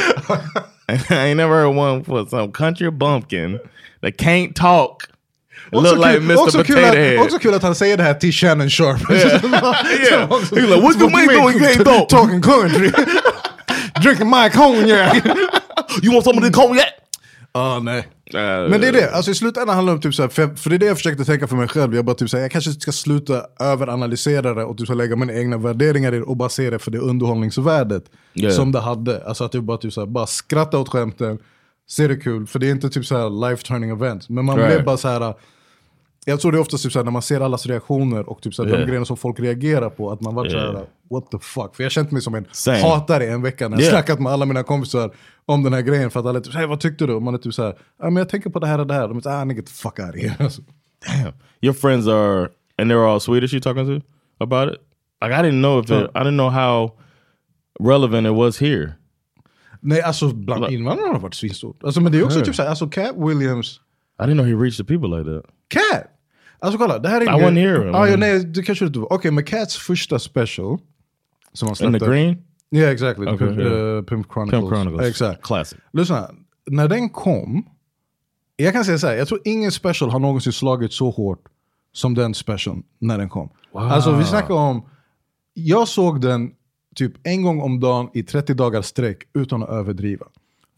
I ain't never heard one for some country bumpkin that can't talk. Look like kul- Mr. kul, Potato att, Head. också kul att han säger det här till Shannon Sharp. Yeah. He's like, what you mean going can't talk? Talking country. Drinking my cognac. You want some of the cognac? Ah, nej. Uh, Men det är det, alltså i slutändan handlar det om typ såhär, för, för det är det jag försökte tänka för mig själv. Jag bara typ såhär, jag kanske ska sluta överanalysera det och typ så här lägga mina egna värderingar i det och bara se det för det underhållningsvärdet Yeah. som det hade. Alltså att jag bara typ såhär, bara skratta åt skämten, se det kul, för det är inte typ såhär life turning event. Men man Right. blev bara såhär, jag tror det är oftast typ såhär, när man ser allas reaktioner och typ såhär, Yeah. de grejerna som folk reagerar på, att man var Yeah. såhär, what the fuck. För jag har känt mig som en Same. hatare i en vecka när jag Yeah. snackat med alla mina kompisar om den här grejen. För att alla är typ, hey, vad tyckte du? Och man är typ såhär, ja men jag tänker på det här och det här. De är såhär, ah nigga, the fuck out of here. Alltså. Damn. Your friends are, and they're all Swedish you talking to about it? Like I didn't know if it, I didn't know how relevant it was here. Nej, alltså bland invandrarna har det varit svinstort. Alltså, men det är också Yeah. typ såhär, alltså Cat Williams, I didn't know he reached the people like that. Cat! Alltså kolla, det här är I wasn't here. Ah, ja, nej, det kanske du inte var. Okej, men Cats första special, som han In the green? Yeah, exactly. Okay, Pimp, yeah. eh, Pimp Chronicles. Pimp Chronicles. Exakt. Classic. Lyssna, när den kom, jag kan säga så här, jag tror ingen special har någonsin slagit så hårt som den special när den kom. Alltså vi snackar om, jag såg den typ en gång om dagen i 30 dagar sträck utan att överdriva.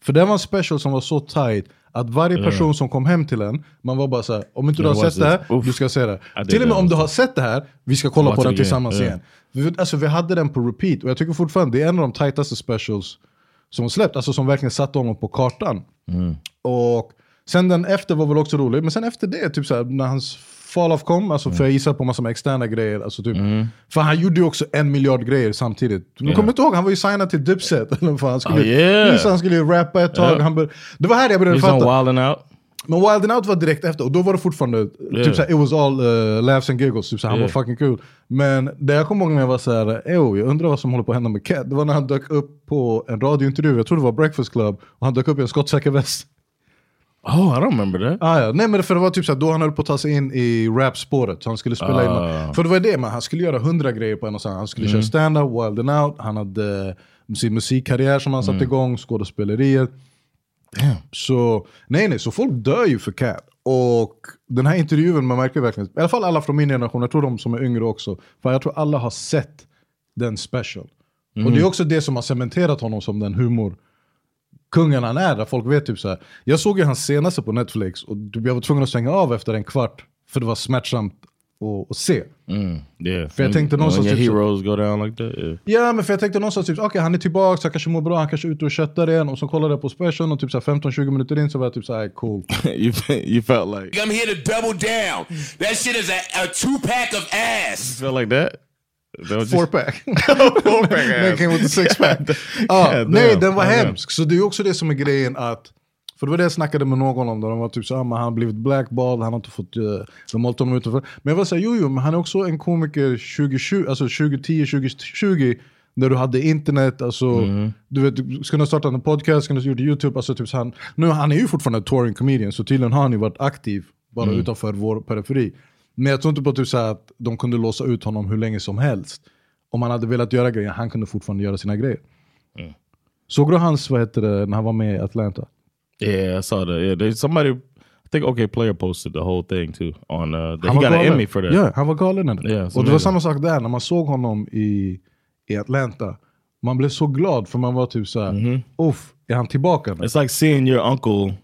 För det var en special som var så tight att varje person som kom hem till en, man var bara så här, om inte du har watch sett det här, du ska se det. Till och med om du har sett det här, vi ska kolla på den tillsammans Yeah. igen. Alltså, vi hade den på repeat och jag tycker fortfarande det är en av de tighteste specials som släppt, alltså som verkligen satte honom på kartan. Och sen den efter var väl också rolig, men sen efter det, typ såhär, när hans fall off kom, alltså för jag gissar på massa externa grejer. Alltså typ, För han gjorde ju också en miljard grejer samtidigt. Du kommer inte ihåg, han var ju signad till Dipset. Han skulle, Oh, yeah. han skulle ju rappa ett tag. Yeah. Han bör, det var här jag började He's fatta. Wild Out. Men Wild Out var direkt efter, och då var det fortfarande, Yeah. typ såhär, it was all uh, laughs and giggles, typ såhär, han Yeah. var fucking kul. Men det jag kommer ihåg när jag var såhär, jag undrar vad som håller på att hända med Cat. Det var när han dök upp på en radiointervju, jag tror det var Breakfast Club, och han dök upp i en skottsäker väst. Oh, I don't remember that. Ah, ja. Nej men för det var typ såhär, då han höll på att ta sig in i rap-spåret, så han skulle spela Ah. in. För det var det, man, han skulle göra hundra grejer på en och samma. Han skulle köra stand-up, Wild and Out, han hade eh, sin musikkarriär som han satte igång, skådespeleriet. Så nej nej, så folk dör ju för Cat. Och den här intervjun, man märker verkligen, i alla fall alla från min generation, jag tror de som är yngre också, för jag tror alla har sett den special. Och det är också det som har cementerat honom som den humor kungen han är, där folk vet typ så här. Jag såg ju hans senaste på Netflix och jag var tvungen att stänga av efter en kvart, för det var smärtsamt att, att se. Yeah. För jag tänkte någonstans when your typ heroes go down like that. Yeah. Ja men för jag tänkte någonstans typ, okej han är tillbaka, så han kanske mår bra, han kanske är ute och köttar igen. Och så kollade jag på specialen och typ så här 15-20 minuter in så var jag typ såhär cool. you you felt like I'm here to double down. That shit is a, a two pack of ass. felt like that. Is that what Four you- pack. Four pack Den came with a six pack. ja, God nej den var damn. hemsk. Så det är också det som är grejen att för det var det jag snackade med någon om, där de var typ så, ah, han har blivit blackballed, han har inte fått, uh, de har hållit honom utanför. Men jag var såhär, jo jo, men han är också en komiker 2020, alltså 2010, 2020, när du hade internet, alltså, Mm. du vet, du skulle ha startat en podcast, skulle gjort YouTube, alltså typ så han, nu, han är ju fortfarande touring comedian, så tydligen har han ju varit aktiv, bara Mm. utanför vår periferi. Men jag tror inte på typ så här att de kunde låsa ut honom hur länge som helst. Om han hade velat göra grejer, han kunde fortfarande göra sina grejer. Mm. Såg du hans, vad heter det, när han var med i Atlanta? Yeah, I saw that. Yeah, they, somebody, I think OK Player posted the whole thing too. On uh, that Han he got an galen. Emmy for that. Ja, han var galen. det. Yeah, och det var samma sak där, när man såg honom i, i Atlanta. Man blev så glad för man var typ såhär, Mm-hmm. uff, är han tillbaka nu? It's like seeing your uncle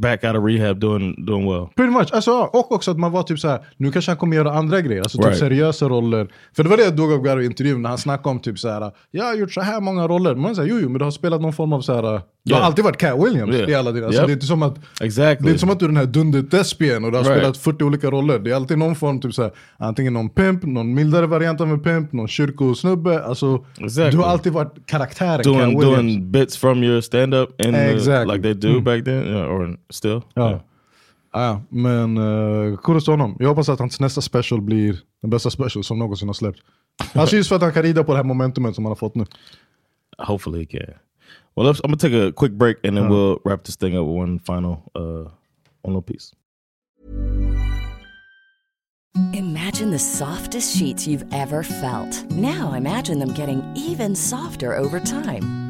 back out of rehab doing doing well. Pretty much. Alltså, och också att man var typ så här, nu kanske han kommer göra andra grejer, alltså typ Right. seriösa roller. För det var det jag dog av i intervjun när han snackade om typ så här, jag har gjort så här många roller. Man säger jo, jo, men du har spelat någon form av så här, du har Yeah. alltid varit Cat Williams Yeah. i alla dina. Alltså, Yep. det, är inte som att, Exactly. det är inte som att du är den här dunder-thespian och du har Right. spelat 40 olika roller. Det är alltid någon form, typ så här, antingen någon pimp, någon mildare variant av en pimp, någon kyrkosnubbe. Alltså, Exactly. Du har alltid varit karaktären doing Cat Williams. doing bits from your stand up and Exactly. like they do Mm. back then yeah, or still. Ja. Ja, men uh, kudos till honom. Jag hoppas att hans nästa special blir den bästa special som någonsin har släppts. Alltså just för att han kan rida på det här momentumet som han har fått nu. Hopefully he can. Well, let's, I'm gonna take a quick break and then Uh. we'll wrap this thing up with one final uh, one little piece. Imagine the softest sheets you've ever felt. Now imagine them getting even softer over time.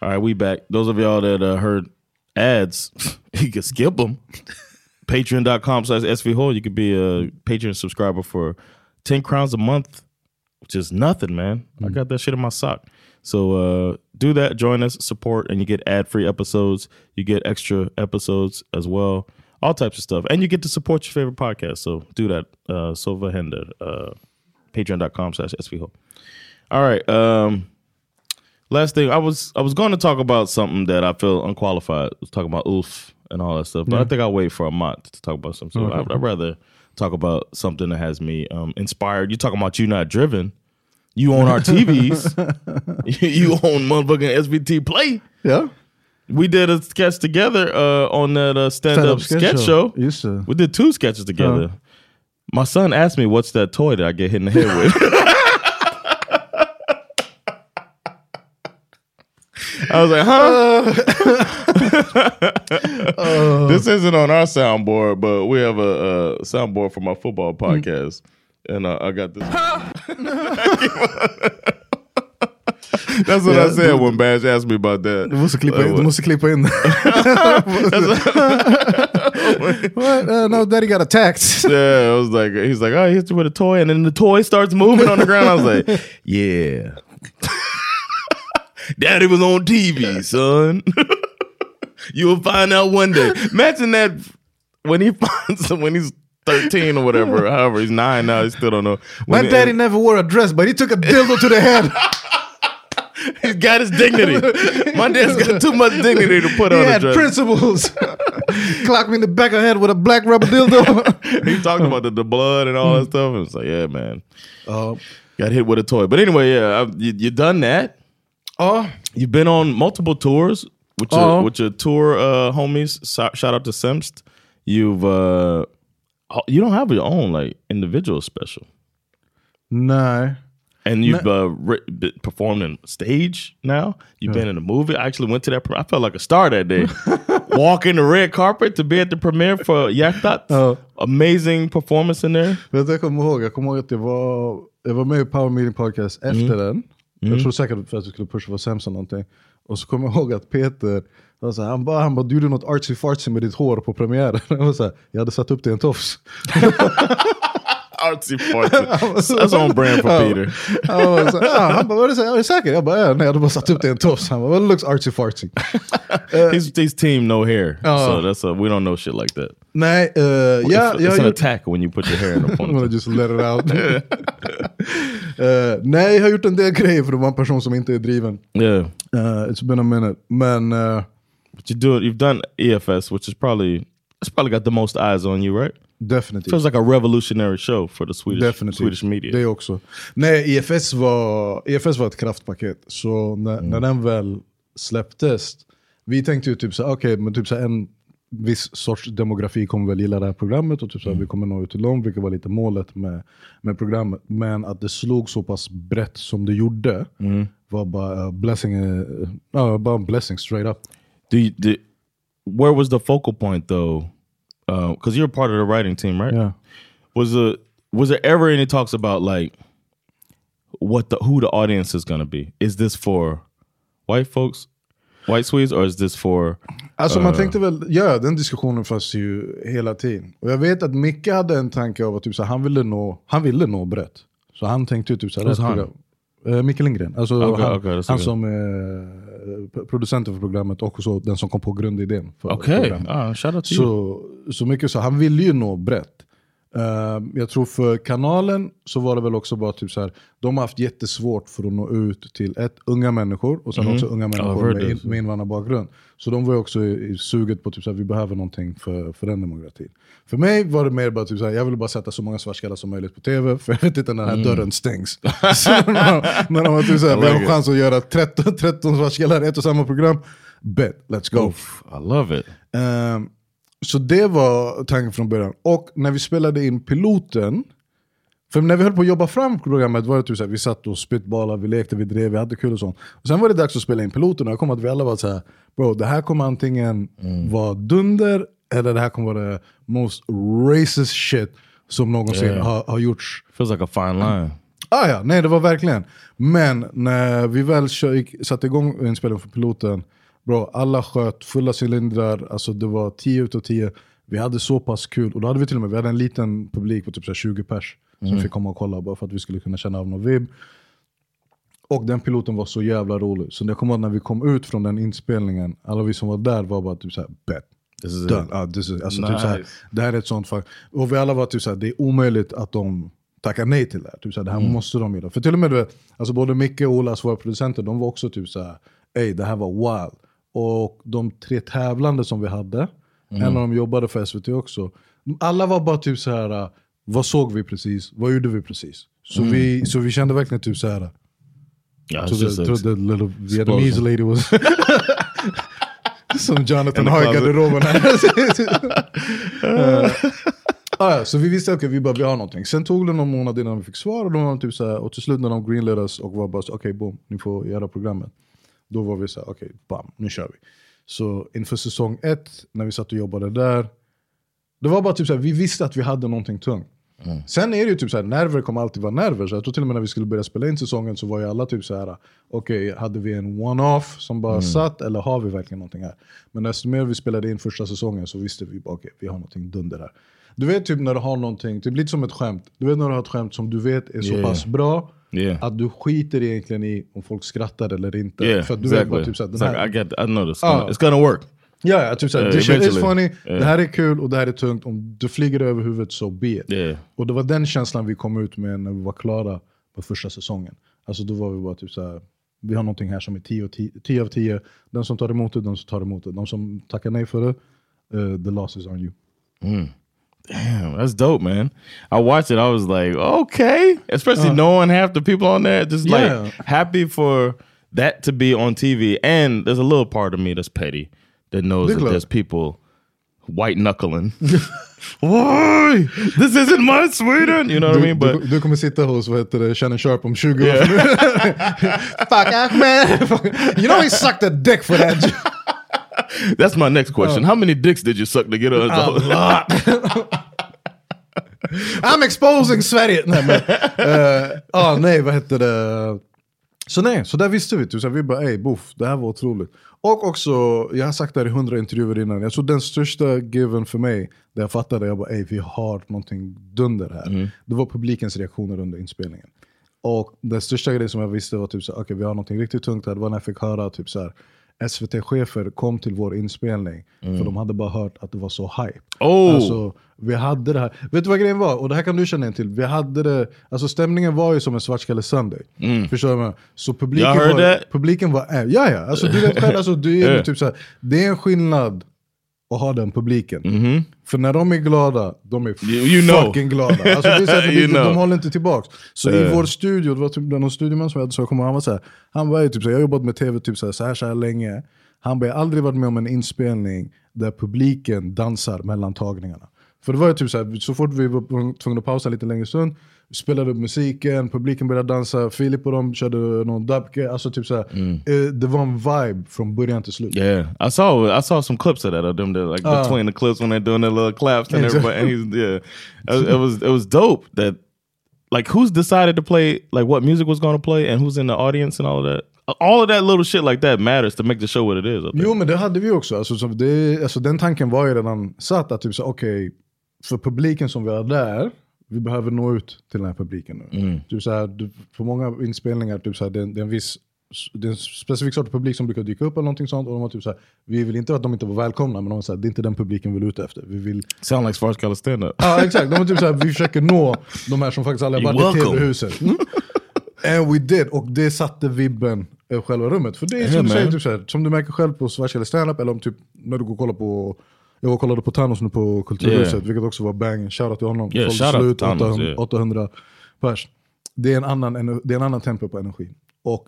All right, we back. Those of y'all that uh, heard ads, you can skip them. Patreon.com slash SVHole. You could be a Patreon subscriber for 10 crowns a month, which is nothing, man. I got that shit in my sock. So uh, do that, join us, support, and you get ad free episodes. You get extra episodes as well, all types of stuff. And you get to support your favorite podcast. So do that. Uh, Sova Hender, uh, patreon.com slash SVHole. All right. Um, last thing, I was I was going to talk about something that I feel unqualified. I was talking about Ulf and all that stuff, but I think I'll wait for a month to talk about something. So Okay. I'd, I'd rather talk about something that has me um, inspired. You talking about you not driven? You own our TVs. you own motherfucking SVT Play. Yeah. We did a sketch together uh, on that uh, stand-up Stand-up sketch, sketch show. show. We did two sketches together. My son asked me, "What's that toy that I get hit in the head with?" I was like, huh? this isn't on our soundboard, but we have a, a soundboard for my football podcast. And uh, I got this. That's what Yeah, I said du- when Bash asked me about that. Du måste klippa in. Du måste klippa in. What? Uh, no, daddy got attacked. yeah, I was like, he's like, oh, he hit you with a toy, and then the toy starts moving on the ground. I was like, yeah. Daddy was on TV, son. You'll find out one day. Imagine that when he finds when he's 13 or whatever, however, he's nine now, he still don't know. My When he- daddy never wore a dress, but he took a dildo to the head. He's got his dignity. My dad's got too much dignity to put he on a had dress. principles. Clocked me in the back of the head with a black rubber dildo. he talked about the, the blood and all that stuff. And it's like, yeah, man. Uh, Got hit with a toy. But anyway, yeah, I've, you, you done that. Oh. You've been on multiple tours with your, with your tour uh, homies. So- Shout out to Semst. You've uh, you don't have your own like individual special, No. and you've uh, performed in stage now. You've Yeah. been in a movie. I actually went to that. pre- I felt like a star that day. Walking the red carpet to be at the premiere for Hjärtat. Amazing performance in there. Vet du, jag kommer ihåg, jag kommer ihåg att jag var, jag var med i Power Meeting Podcast efter Mm. den. Mm. Jag tror säkert för att jag skulle pusha för sämst eller någonting. Och så kommer jag ihåg att Peter, han, så här, han, bara, han bara, du gjorde något artsy fartsy med ditt hår på premiären. Jag, var så här, jag hade satt upp det i en tofs. Artsy fartsy. That's on brand for Peter. Han, var så, här, han bara, så här, är du säker? Jag bara, ja, nej hade bara satt upp det i en tofs. Han bara, well, it looks artsy fartsy. He's, he's team no hair, Oh. so that's a, we don't know shit like that. Nej, uh, ja, it's, jag it's har an attack when you put your hair in a I'm ponytail. gonna just let it out. Eh, nej, jag har gjort en del grejer för att vara en person som inte är driven. Yeah. Uh, it's been a minute. Men... Uh, But you do it. You've done EFS, which is probably it's probably got the most eyes on you, right? Definitively. Feels like a revolutionary show for the Swedish Definitivt. Swedish media. Det också. Nej, EFS var, EFS var ett kraftpaket. Så när, Mm. när den väl släpptes, vi tänkte ju typ så okej, men typ så en viss sorts demografi kommer väl gilla det här programmet och typ så Mm. vi kommer nå ut till dem, vilket var lite målet med, med programmet. Men att det slog så pass brett som det gjorde Mm. var bara blessing, uh, bara en blessing straight up. Do you, do, where was the focal point though? Because you're part of the writing team, right? Yeah. Was the was there ever any talks about like what the who the audience is going to be? Is this for white folks, white Swedes, or is this for? Alltså man uh, tänkte väl, ja den diskussionen fanns ju hela tiden. Och jag vet att Micke hade en tanke av att typ, så han, ville nå, han ville nå brett. Så han tänkte ju typ såhär, han? Uh, Micke Lindgren, alltså Okej, han, that's han okay. som är p- producenten för programmet och också den som kom på grundidén för Okej, programmet. ah, shout out to så, så mycket så, han ville ju nå brett. Eh, jag tror för kanalen så var det väl också bara typ så här, de har haft jättesvårt för att nå ut till ett, unga människor och sen Mhm. också unga människor med, in, med invandrarbakgrund. Så de var också i, i suget på typ så här, vi behöver någonting för, för den demokratin. För mig var det mer bara typ så här, jag ville bara sätta så många svartskallar som möjligt på tv, för jag vet inte när den här Mm. dörren stängs. så när när de var typ så här, vi har chans att göra 13, 13 svartskallar i ett och samma program, bet, let's go. Oof, I love it. Ehm, så det var tanken från början. Och när vi spelade in piloten, för när vi höll på att jobba fram programmet var det typ såhär, vi satt och spitballade, vi lekte, vi drev, vi hade kul och sånt. Och sen var det dags att spela in piloten och jag kom att vi alla var så här, bro det här kommer antingen vara dunder eller det här kommer vara det most racist shit som någonsin Yeah. har, har gjorts. Feels like a fine line. Ah, ja, nej det var verkligen. Men när vi väl kör, gick, satte igång inspelningen för piloten, bro, alla sköt fulla cylindrar, alltså det var 10 utav 10. Vi hade så pass kul, och då hade vi till och med vi hade en liten publik på typ så här 20 pers som Mm. fick komma och kolla bara för att vi skulle kunna känna av någon vibb. Och den piloten var så jävla rolig, så jag kommer ihåg när vi kom ut från den inspelningen, alla vi som var där var bara typ såhär bet. This is Done. it. Ja, this is, alltså typ såhär, det här är ett sånt fall. Och vi alla var typ såhär, det är omöjligt att de tackar nej till det här. Typ såhär, det här Mm. måste de göra. För till och med du vet, alltså både Micke och Ola, våra producenter, de var också typ såhär, ey det här var wild. Och de tre tävlande som vi hade, Mm. en av dem jobbade för SVT också. Alla var bara typ så här. vad såg vi precis? Vad gjorde vi precis? Så, Mm. vi, så vi kände verkligen typ så här. Yeah, to the, to the little Vietnamese lady was... Som Jonathan har i garderoben. Eh, ah, ja, så vi visste att vi bara vi har någonting. Sen tog det någon månad innan vi fick svar och, då var de typ så här, och till slut när de greenlit oss och var bara så okej boom, ni får göra programmet. Då var vi så här, okej bam, nu kör vi. Så inför säsong ett, när vi satt och jobbade där, det var bara typ så här, vi visste att vi hade någonting tungt. Sen är det ju typ såhär, nerver kommer alltid vara nerver. Så jag tror till och med när vi skulle börja spela in säsongen så var ju alla typ såhär, okej, hade vi en one-off som bara Mm. satt eller har vi verkligen någonting här? Men desto mer vi spelade in första säsongen så visste vi, okej, vi har någonting dunder här. Du vet typ när du har någonting, typ lite som ett skämt. Du vet när du har ett skämt som du vet är så Yeah. pass bra Yeah. att du skiter egentligen i om folk skrattar eller inte. Yeah, För att du vet exactly. bara typ såhär, den It's like, här, I get, I know this. Ja. It's gonna work. Ja, ja typ såhär, Uh, this shit is funny, Yeah. det här är kul och det här är tungt. Om du flyger över huvudet, so be it. Yeah. Och det var den känslan vi kom ut med när vi var klara på första säsongen. Alltså då var vi bara typ såhär, vi har någonting här som är 10 av 10, 10 av 10. Den som tar emot det, den som tar emot det. De som tackar nej för det, uh, the loss is on you. Mm. Damn, that's dope, man. I watched it. I was like, okay. Especially Uh. knowing half the people on there, just Yeah. like happy for that to be on TV. And there's a little part of me that's petty that knows that Nicola. there's people white knuckling. Why? This isn't my Sweden. You know what I mean? But du, kommer sitta hos vad heter det, Shannon Sharp om 20 år. Fuck Ahmed! you know he sucked a dick for that. That's my next question. How many dicks did you suck to get us? A lot. I'm exposing Sverige! Nej, men, eh, ah, nej, vad hette det? Så nej, så där visste vi. Typ, så vi bara, ey boff, det här var otroligt. Och också, jag har sagt det här i hundra intervjuer innan, jag tror den största given för mig, där jag fattade, jag bara, ey vi har någonting dunder här. Det var publikens reaktioner under inspelningen. Och den största grejen som jag visste var typ så okej vi har någonting riktigt tungt här. Det var när jag fick höra typ så här, SVT-chefer kom till vår inspelning Mm. för de hade bara hört att det var så hype. Oh. Alltså, vi hade det här. Vet du vad grejen var? Och det här kan du känna in till. Vi hade det, alltså stämningen var ju som en svartskalle Sunday. Förstår du? vad jag? Så publiken Y'all heard var, publiken var, äh, ja ja, alltså du vet själv, alltså, du är Yeah. typ så här, det är en skillnad att ha den publiken. För när de är glada, de är. You- you know. fucking glada. Alltså, det är You de, know. de håller inte tillbaks. Så Yeah. i vår studio, det var typ någon studieman som jag hade så kom, han var så här, han var typ så här, jag har jobbat med tv typ så här, så här, så här länge. Han bara, jag har aldrig varit med om en inspelning där publiken dansar mellan tagningarna. För det var ju typ så här, så fort vi var tvungna att pausa lite längre stund, vi spelade upp musiken, publiken började dansa, Filip och de körde någon dubke, alltså typ så här, eh, det var en vibe från början till slut. Yeah, I saw I saw some clips of that of them that like Ah. between the clips when they're doing their little claps and Exactly. everybody. And yeah, it, it was it was dope that like who's decided to play like what music was going to play and who's in the audience and all of that. All of that little shit like that matters to make the show what it is. Jo men det hade vi också. Alltså, så det, alltså, den tanken var ju redan satt att typ okej, för publiken som vi har där, vi behöver nå ut till den här publiken nu. Typ så här, du, på många inspelningar, typ så här, det, är det är en viss det är en specifik sorts publik som brukar dyka upp eller någonting sånt. Och de var typ så här, vi vill inte att de inte var välkomna, men de var så här, det är inte den publiken vi vill ute efter. Vi vill... Sound like Svartskalle stand up. Ja exakt, de var typ så här, vi försöker nå de här som faktiskt aldrig har varit i tv-huset. Mm. And we did, och det satte vibben över själva rummet. För det är Yeah, som du man. säger, typ så som du märker själv på Svartskalle standup, eller om typ när du går och kollar på jag var och kollade på Thanos nu på Kulturhuset, Yeah. vilket också var bang. Shoutout till honom. Yeah, out slut, Thanos, 800, yeah. 800 pers. Det är, en annan, det är en annan tempo på energin. Och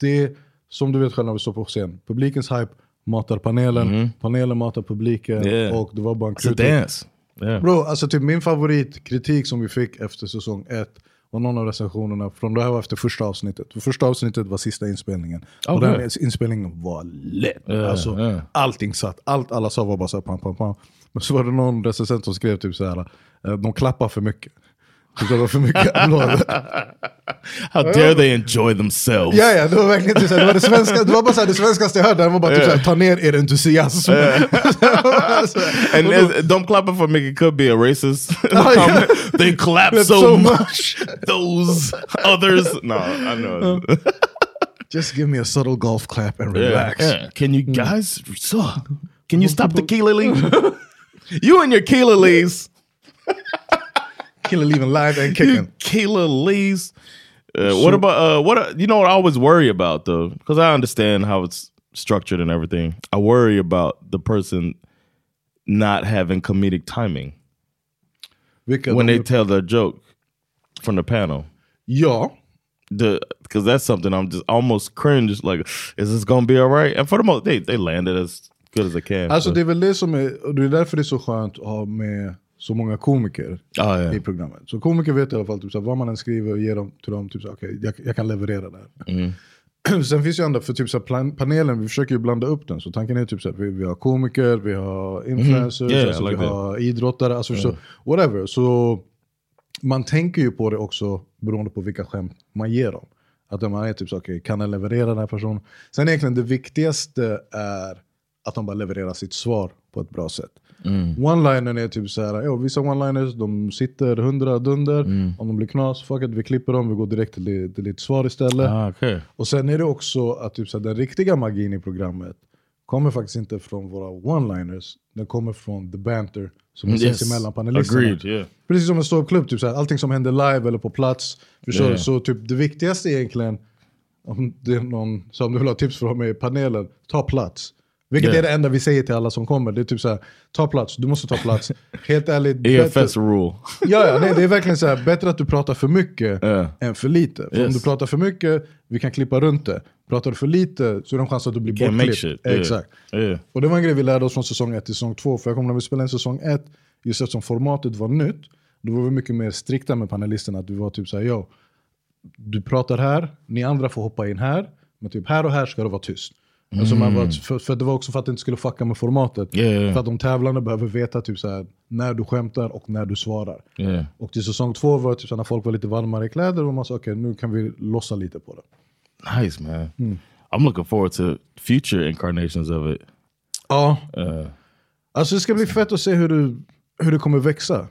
det, som du vet själv när vi står på scen, publikens hype matar panelen, panelen matar publiken. Yeah. och det var bara en It's a krut- dance. Yeah. Bro, alltså typ min favoritkritik som vi fick efter säsong ett var någon av recensionerna, från det här var efter första avsnittet. För första avsnittet var sista inspelningen. Oh, och den inspelningen var lätt. Yeah, alltså, yeah. Allting satt, allt alla sa var bara såhär pam pam pam. Men så var det någon recensent som skrev typ såhär, eh, de klappar för mycket. Det var för mycket applåder. How dare they enjoy themselves? Ja, ja, det var verkligen typ såhär, det var det, svenska, det var bara såhär, det svenskaste jag hörde, det var bara typ Yeah. såhär, ta ner er entusiasm. And uh, don't clap for me. It could be a racist yeah. comment. They clap so, so much. Those others. No, I know. Just give me a subtle golf clap and Yeah, relax. yeah. Can you guys? So, can you stop the Keela Lee? you and your Keela Lees. Killer leaving live and kicking. Keela Lees. Uh, what about uh, what? uh, You know what I always worry about though, because I understand how it's structured and everything. I worry about the person not having comedic timing Vilka when they tell their joke from the panel. Ja. The because that's something I'm just almost cringe. Like, is this gonna be all right? And for the most, they they landed as good as they can. Alltså so. det är väl det som är, och det är därför det är så skönt att ha med så många komiker Ah, ja. i programmet. Så komiker vet i alla fall typ, såhär, vad man än skriver och ger dem till dem, typ, såhär, okej, jag, jag kan leverera det här. Mm. Sen finns ju andra, för typ, såhär, plan, panelen, vi försöker ju blanda upp den. Så tanken är typ såhär, vi, vi har komiker, vi har influencers, Mhm. Yeah, alltså, like vi that. har idrottare, alltså, så, whatever. Så man tänker ju på det också beroende på vilka skämt man ger dem. Att man är typ så, okej, kan den leverera den här personen? Sen egentligen det viktigaste är att de bara levererar sitt svar på ett bra sätt. Mm. One-linern är typ så här, vissa one-liners de sitter hundra dunder, Mm. om de blir knas, fuck it, vi klipper dem, vi går direkt till, till ditt svar istället. Ah, okay. Och sen är det också att typ så här, den riktiga magin i programmet kommer faktiskt inte från våra one-liners, den kommer från the banter som Yes. finns emellan panelisterna. Agreed, yeah. Precis som en ståuppklubb, typ så här, allting som händer live eller på plats. Förstår Yeah. Så typ det viktigaste egentligen, om det är någon som du vill ha tips från mig i panelen, ta plats. Vilket Yeah. är det enda vi säger till alla som kommer. Det är typ så här, ta plats, du måste ta plats. Helt ärligt. EFS bättre- rule. Ja, ja nej, det är verkligen så här, bättre att du pratar för mycket än för lite. För om Yes. du pratar för mycket, vi kan klippa runt det. Pratar du för lite så är det en chans att du blir bortklippt. Yeah. Exakt. Yeah. Och det var en grej vi lärde oss från säsong 1 till säsong 2. För jag kommer när vi spelade in säsong 1, just eftersom formatet var nytt, då var vi mycket mer strikta med panelisterna. Att vi var typ såhär, yo, du pratar här, ni andra får hoppa in här, men typ här och här ska det vara tyst. Alltså man var, för, för det var också för att det inte skulle fucka med formatet. Yeah, yeah. För att de tävlande behöver veta typ så här, när du skämtar och när du svarar. Yeah. Och till säsong två var det typ så här, när folk var lite varmare i kläder och man sa okej nu kan vi lossa lite på det. Nice man. Mm. I'm looking forward to future incarnations of it. Ja. Uh, Alltså det ska bli fett att se hur du, hur det kommer växa.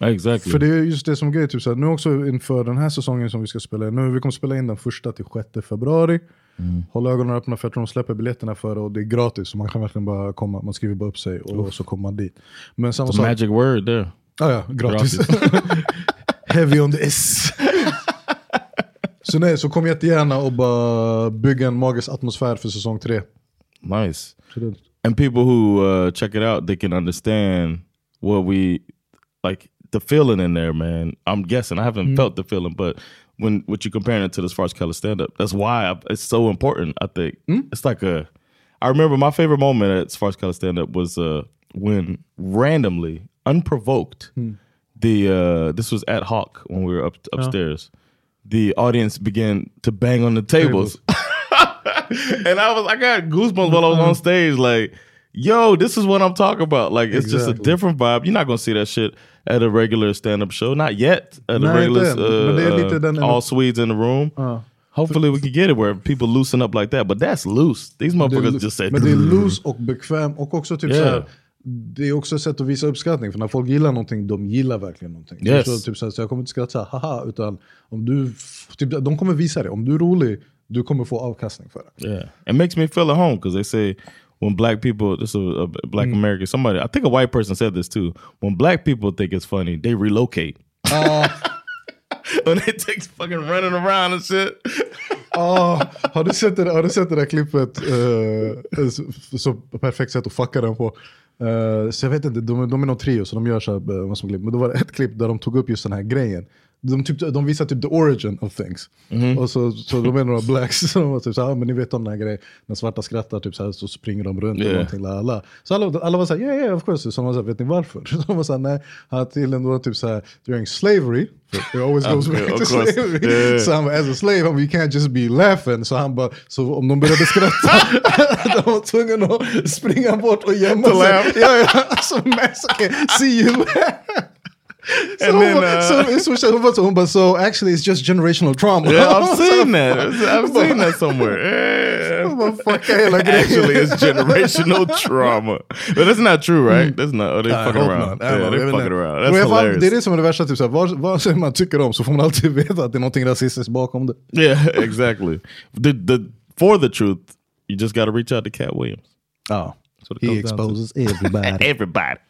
Exactly. För det är just det som är grejen, typ så här, nu också inför den här säsongen som vi ska spela in, nu vi kommer spela in den första till 6 februari. Mm. Håll ögonen öppna för jag tror de släpper biljetterna för och det är gratis så man kan verkligen bara komma, man skriver bara upp sig och så kommer man dit. Men samma sak, magic word there. Ah, ja, gratis. Heavy on the S. så nej, så kom jättegärna och bara bygga en magisk atmosfär för säsong tre. Nice. And people who uh, check it out, they can understand what we like the feeling in there, man. I'm guessing I haven't Mm. felt the feeling, but when what you're comparing it to as far as color stand up, that's why I, it's so important. I think it's like a. I remember my favorite moment as far as color stand up was uh, when randomly, unprovoked, Mm. the uh, this was at Hawk when we were up upstairs. The audience began to bang on the tables. and I was I got goosebumps while I was on stage, like, yo, this is what I'm talking about. Like it's just a different vibe. You're not gonna see that shit at a regular stand-up show. Not yet. At a Nej, regular inte uh, uh, all Swedes in the room. Ja. Hopefully we can get it where people loosen up like that. But that's loose. These motherfuckers just say men det är loose och bekväm och också typ Yeah. så här, det är också ett sätt att visa uppskattning. För när folk gillar någonting, de gillar verkligen någonting. Yes. Så, typ så, här, så jag kommer inte skratta så här, haha, utan om du, typ, de kommer visa det. Om du är rolig, du kommer få avkastning för det. Yeah, it makes me feel at home because they say when black people, this is a, a black American, somebody, I think a white person said this too. When black people think it's funny, they relocate. when they take fucking running around and shit. Ah, har, du sett det, har du sett det där klippet? eh, så, så perfekt sätt att fucka den på. Eh, så jag vet inte, de, de är någon trio så de gör så här, eh, klipp. Men då var det ett klipp där de tog upp just den här grejen. De, typ, de visar typ the origin of things. Och så, så de är några blacks, så de var typ såhär, ah, men ni vet om den här grejen, när svarta skrattar typ så, här, så springer de runt Yeah. och någonting, la, la. Så alla, alla var såhär, yeah yeah of course. Så de var såhär, vet ni varför? Så de var såhär, nej, han har tydligen då typ såhär, during slavery, it always goes back to slavery. Yeah. Så han bara, as a slave, bara, you can't just be laughing. Så han bara, så om de började skratta, de var tvungna att springa bort och gömma sig. Ja, ja, alltså, see you laugh. And hon then, uh, så, hon bara, så hon bara, so actually it's just generational trauma. Yeah, I've seen that. I've seen that somewhere. Yeah. Hon bara, fucka hela grejen. Actually, it's generational trauma. But that's not true, right? That's not. Oh, they're fucking around. Yeah, know, they're fucking around. That's hilarious. Det är det som är det värsta, typ, vad, vad man tycker om så får man alltid veta att det är någonting rasistiskt bakom det. Yeah, exactly. The, the, for the truth, you just got to reach out to Cat Williams. Oh, it he to. exposes everybody. Everybody.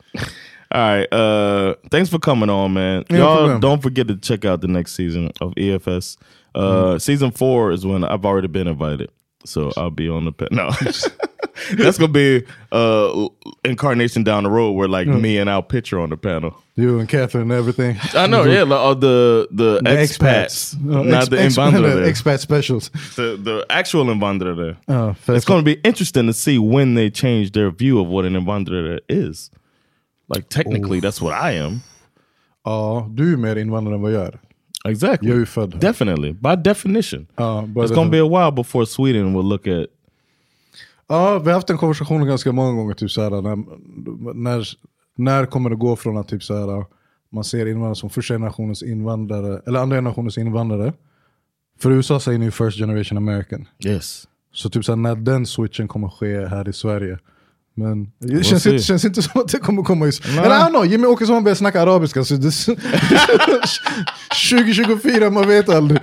All right. Uh, thanks for coming on, man. Y'all problem. don't forget to check out the next season of EFS. Uh, Season four is when I've already been invited, so I'll be on the pa- no. That's gonna be uh incarnation down the road where like me and Al Pitcher on the panel. You and Catherine and everything. I know, yeah, like, uh, the the, The expats, No, not ex- the ex- invandrare. Expat specials. the the actual invandrare. Ja, för It's going to be interesting to see when they change their view of what an invandrare is. Like technically, that's what I am. Ja, du är mer invandrare än vad jag är. Exactly. Jag är ju född här. Definitely, by definition. Bara It's som- be a while before Sweden will look at. Ja, vi har haft en konversation ganska många gånger, typ såhär, när, när, när kommer det gå från att typ såhär, man ser invandrare som första generationens invandrare, eller andra generationens invandrare. För i USA säger ni first generation American. Yes. Så typ såhär, när den switchen kommer ske här i Sverige. Men det We'll känns, see. inte, känns inte som att det kommer komma i... Nej. Eller I don't know, Jimmy Åkesson har börjat snacka arabiska. Så det, 2024, man vet aldrig.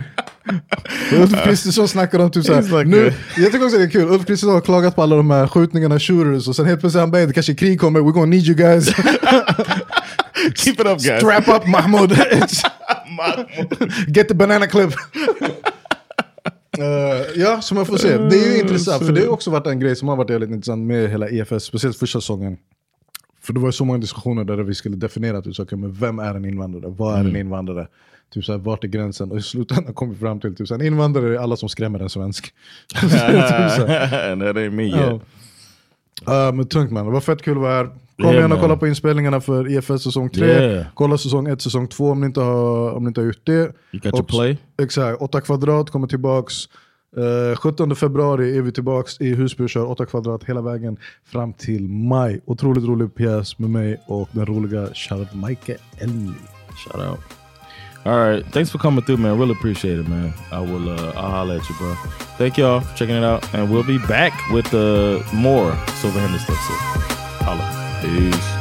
Ulf Kristersson snackar om typ såhär, like nu, jag tycker också det är kul, Ulf Kristersson har klagat på alla de här skjutningarna, shooters, och sen helt plötsligt han bara, det kanske krig kommer, we're gonna need you guys. Keep it up guys. Strap up Mahmoud. Get the banana clip. Eh, ja, som man får se. Det är ju intressant, för det har också varit en grej som har varit väldigt intressant med hela EFS, speciellt första säsongen. För det var så många diskussioner där vi skulle definiera typ, så, okay, men vem är en invandrare, vad är en Mm. invandrare? Typ så här, vart är gränsen? Och i slutändan kom vi fram till typ en invandrare är alla som skrämmer en svensk. typ ain't me Ja. yet. Uh, men tungt man, det var fett kul att vara här. Kom igen och kolla på inspelningarna för EFS säsong 3. Yeah. Kolla säsong 1, säsong 2 om ni inte har, om ni inte har gjort det. You got Och- play? Exakt, 8 kvadrat kommer tillbaks. Eh, 17 februari är vi tillbaks i Husby och kör 8 kvadrat hela vägen fram till maj. Otroligt rolig pjäs med mig och den roliga shoutout Mike Elmi. Shout out. All right. Thanks for coming through, man. Really appreciate it, man. I will. Uh, I'll holler at you, bro. Thank y'all for checking it out, and we'll be back with uh, more Silver stuff. So, holla. Peace.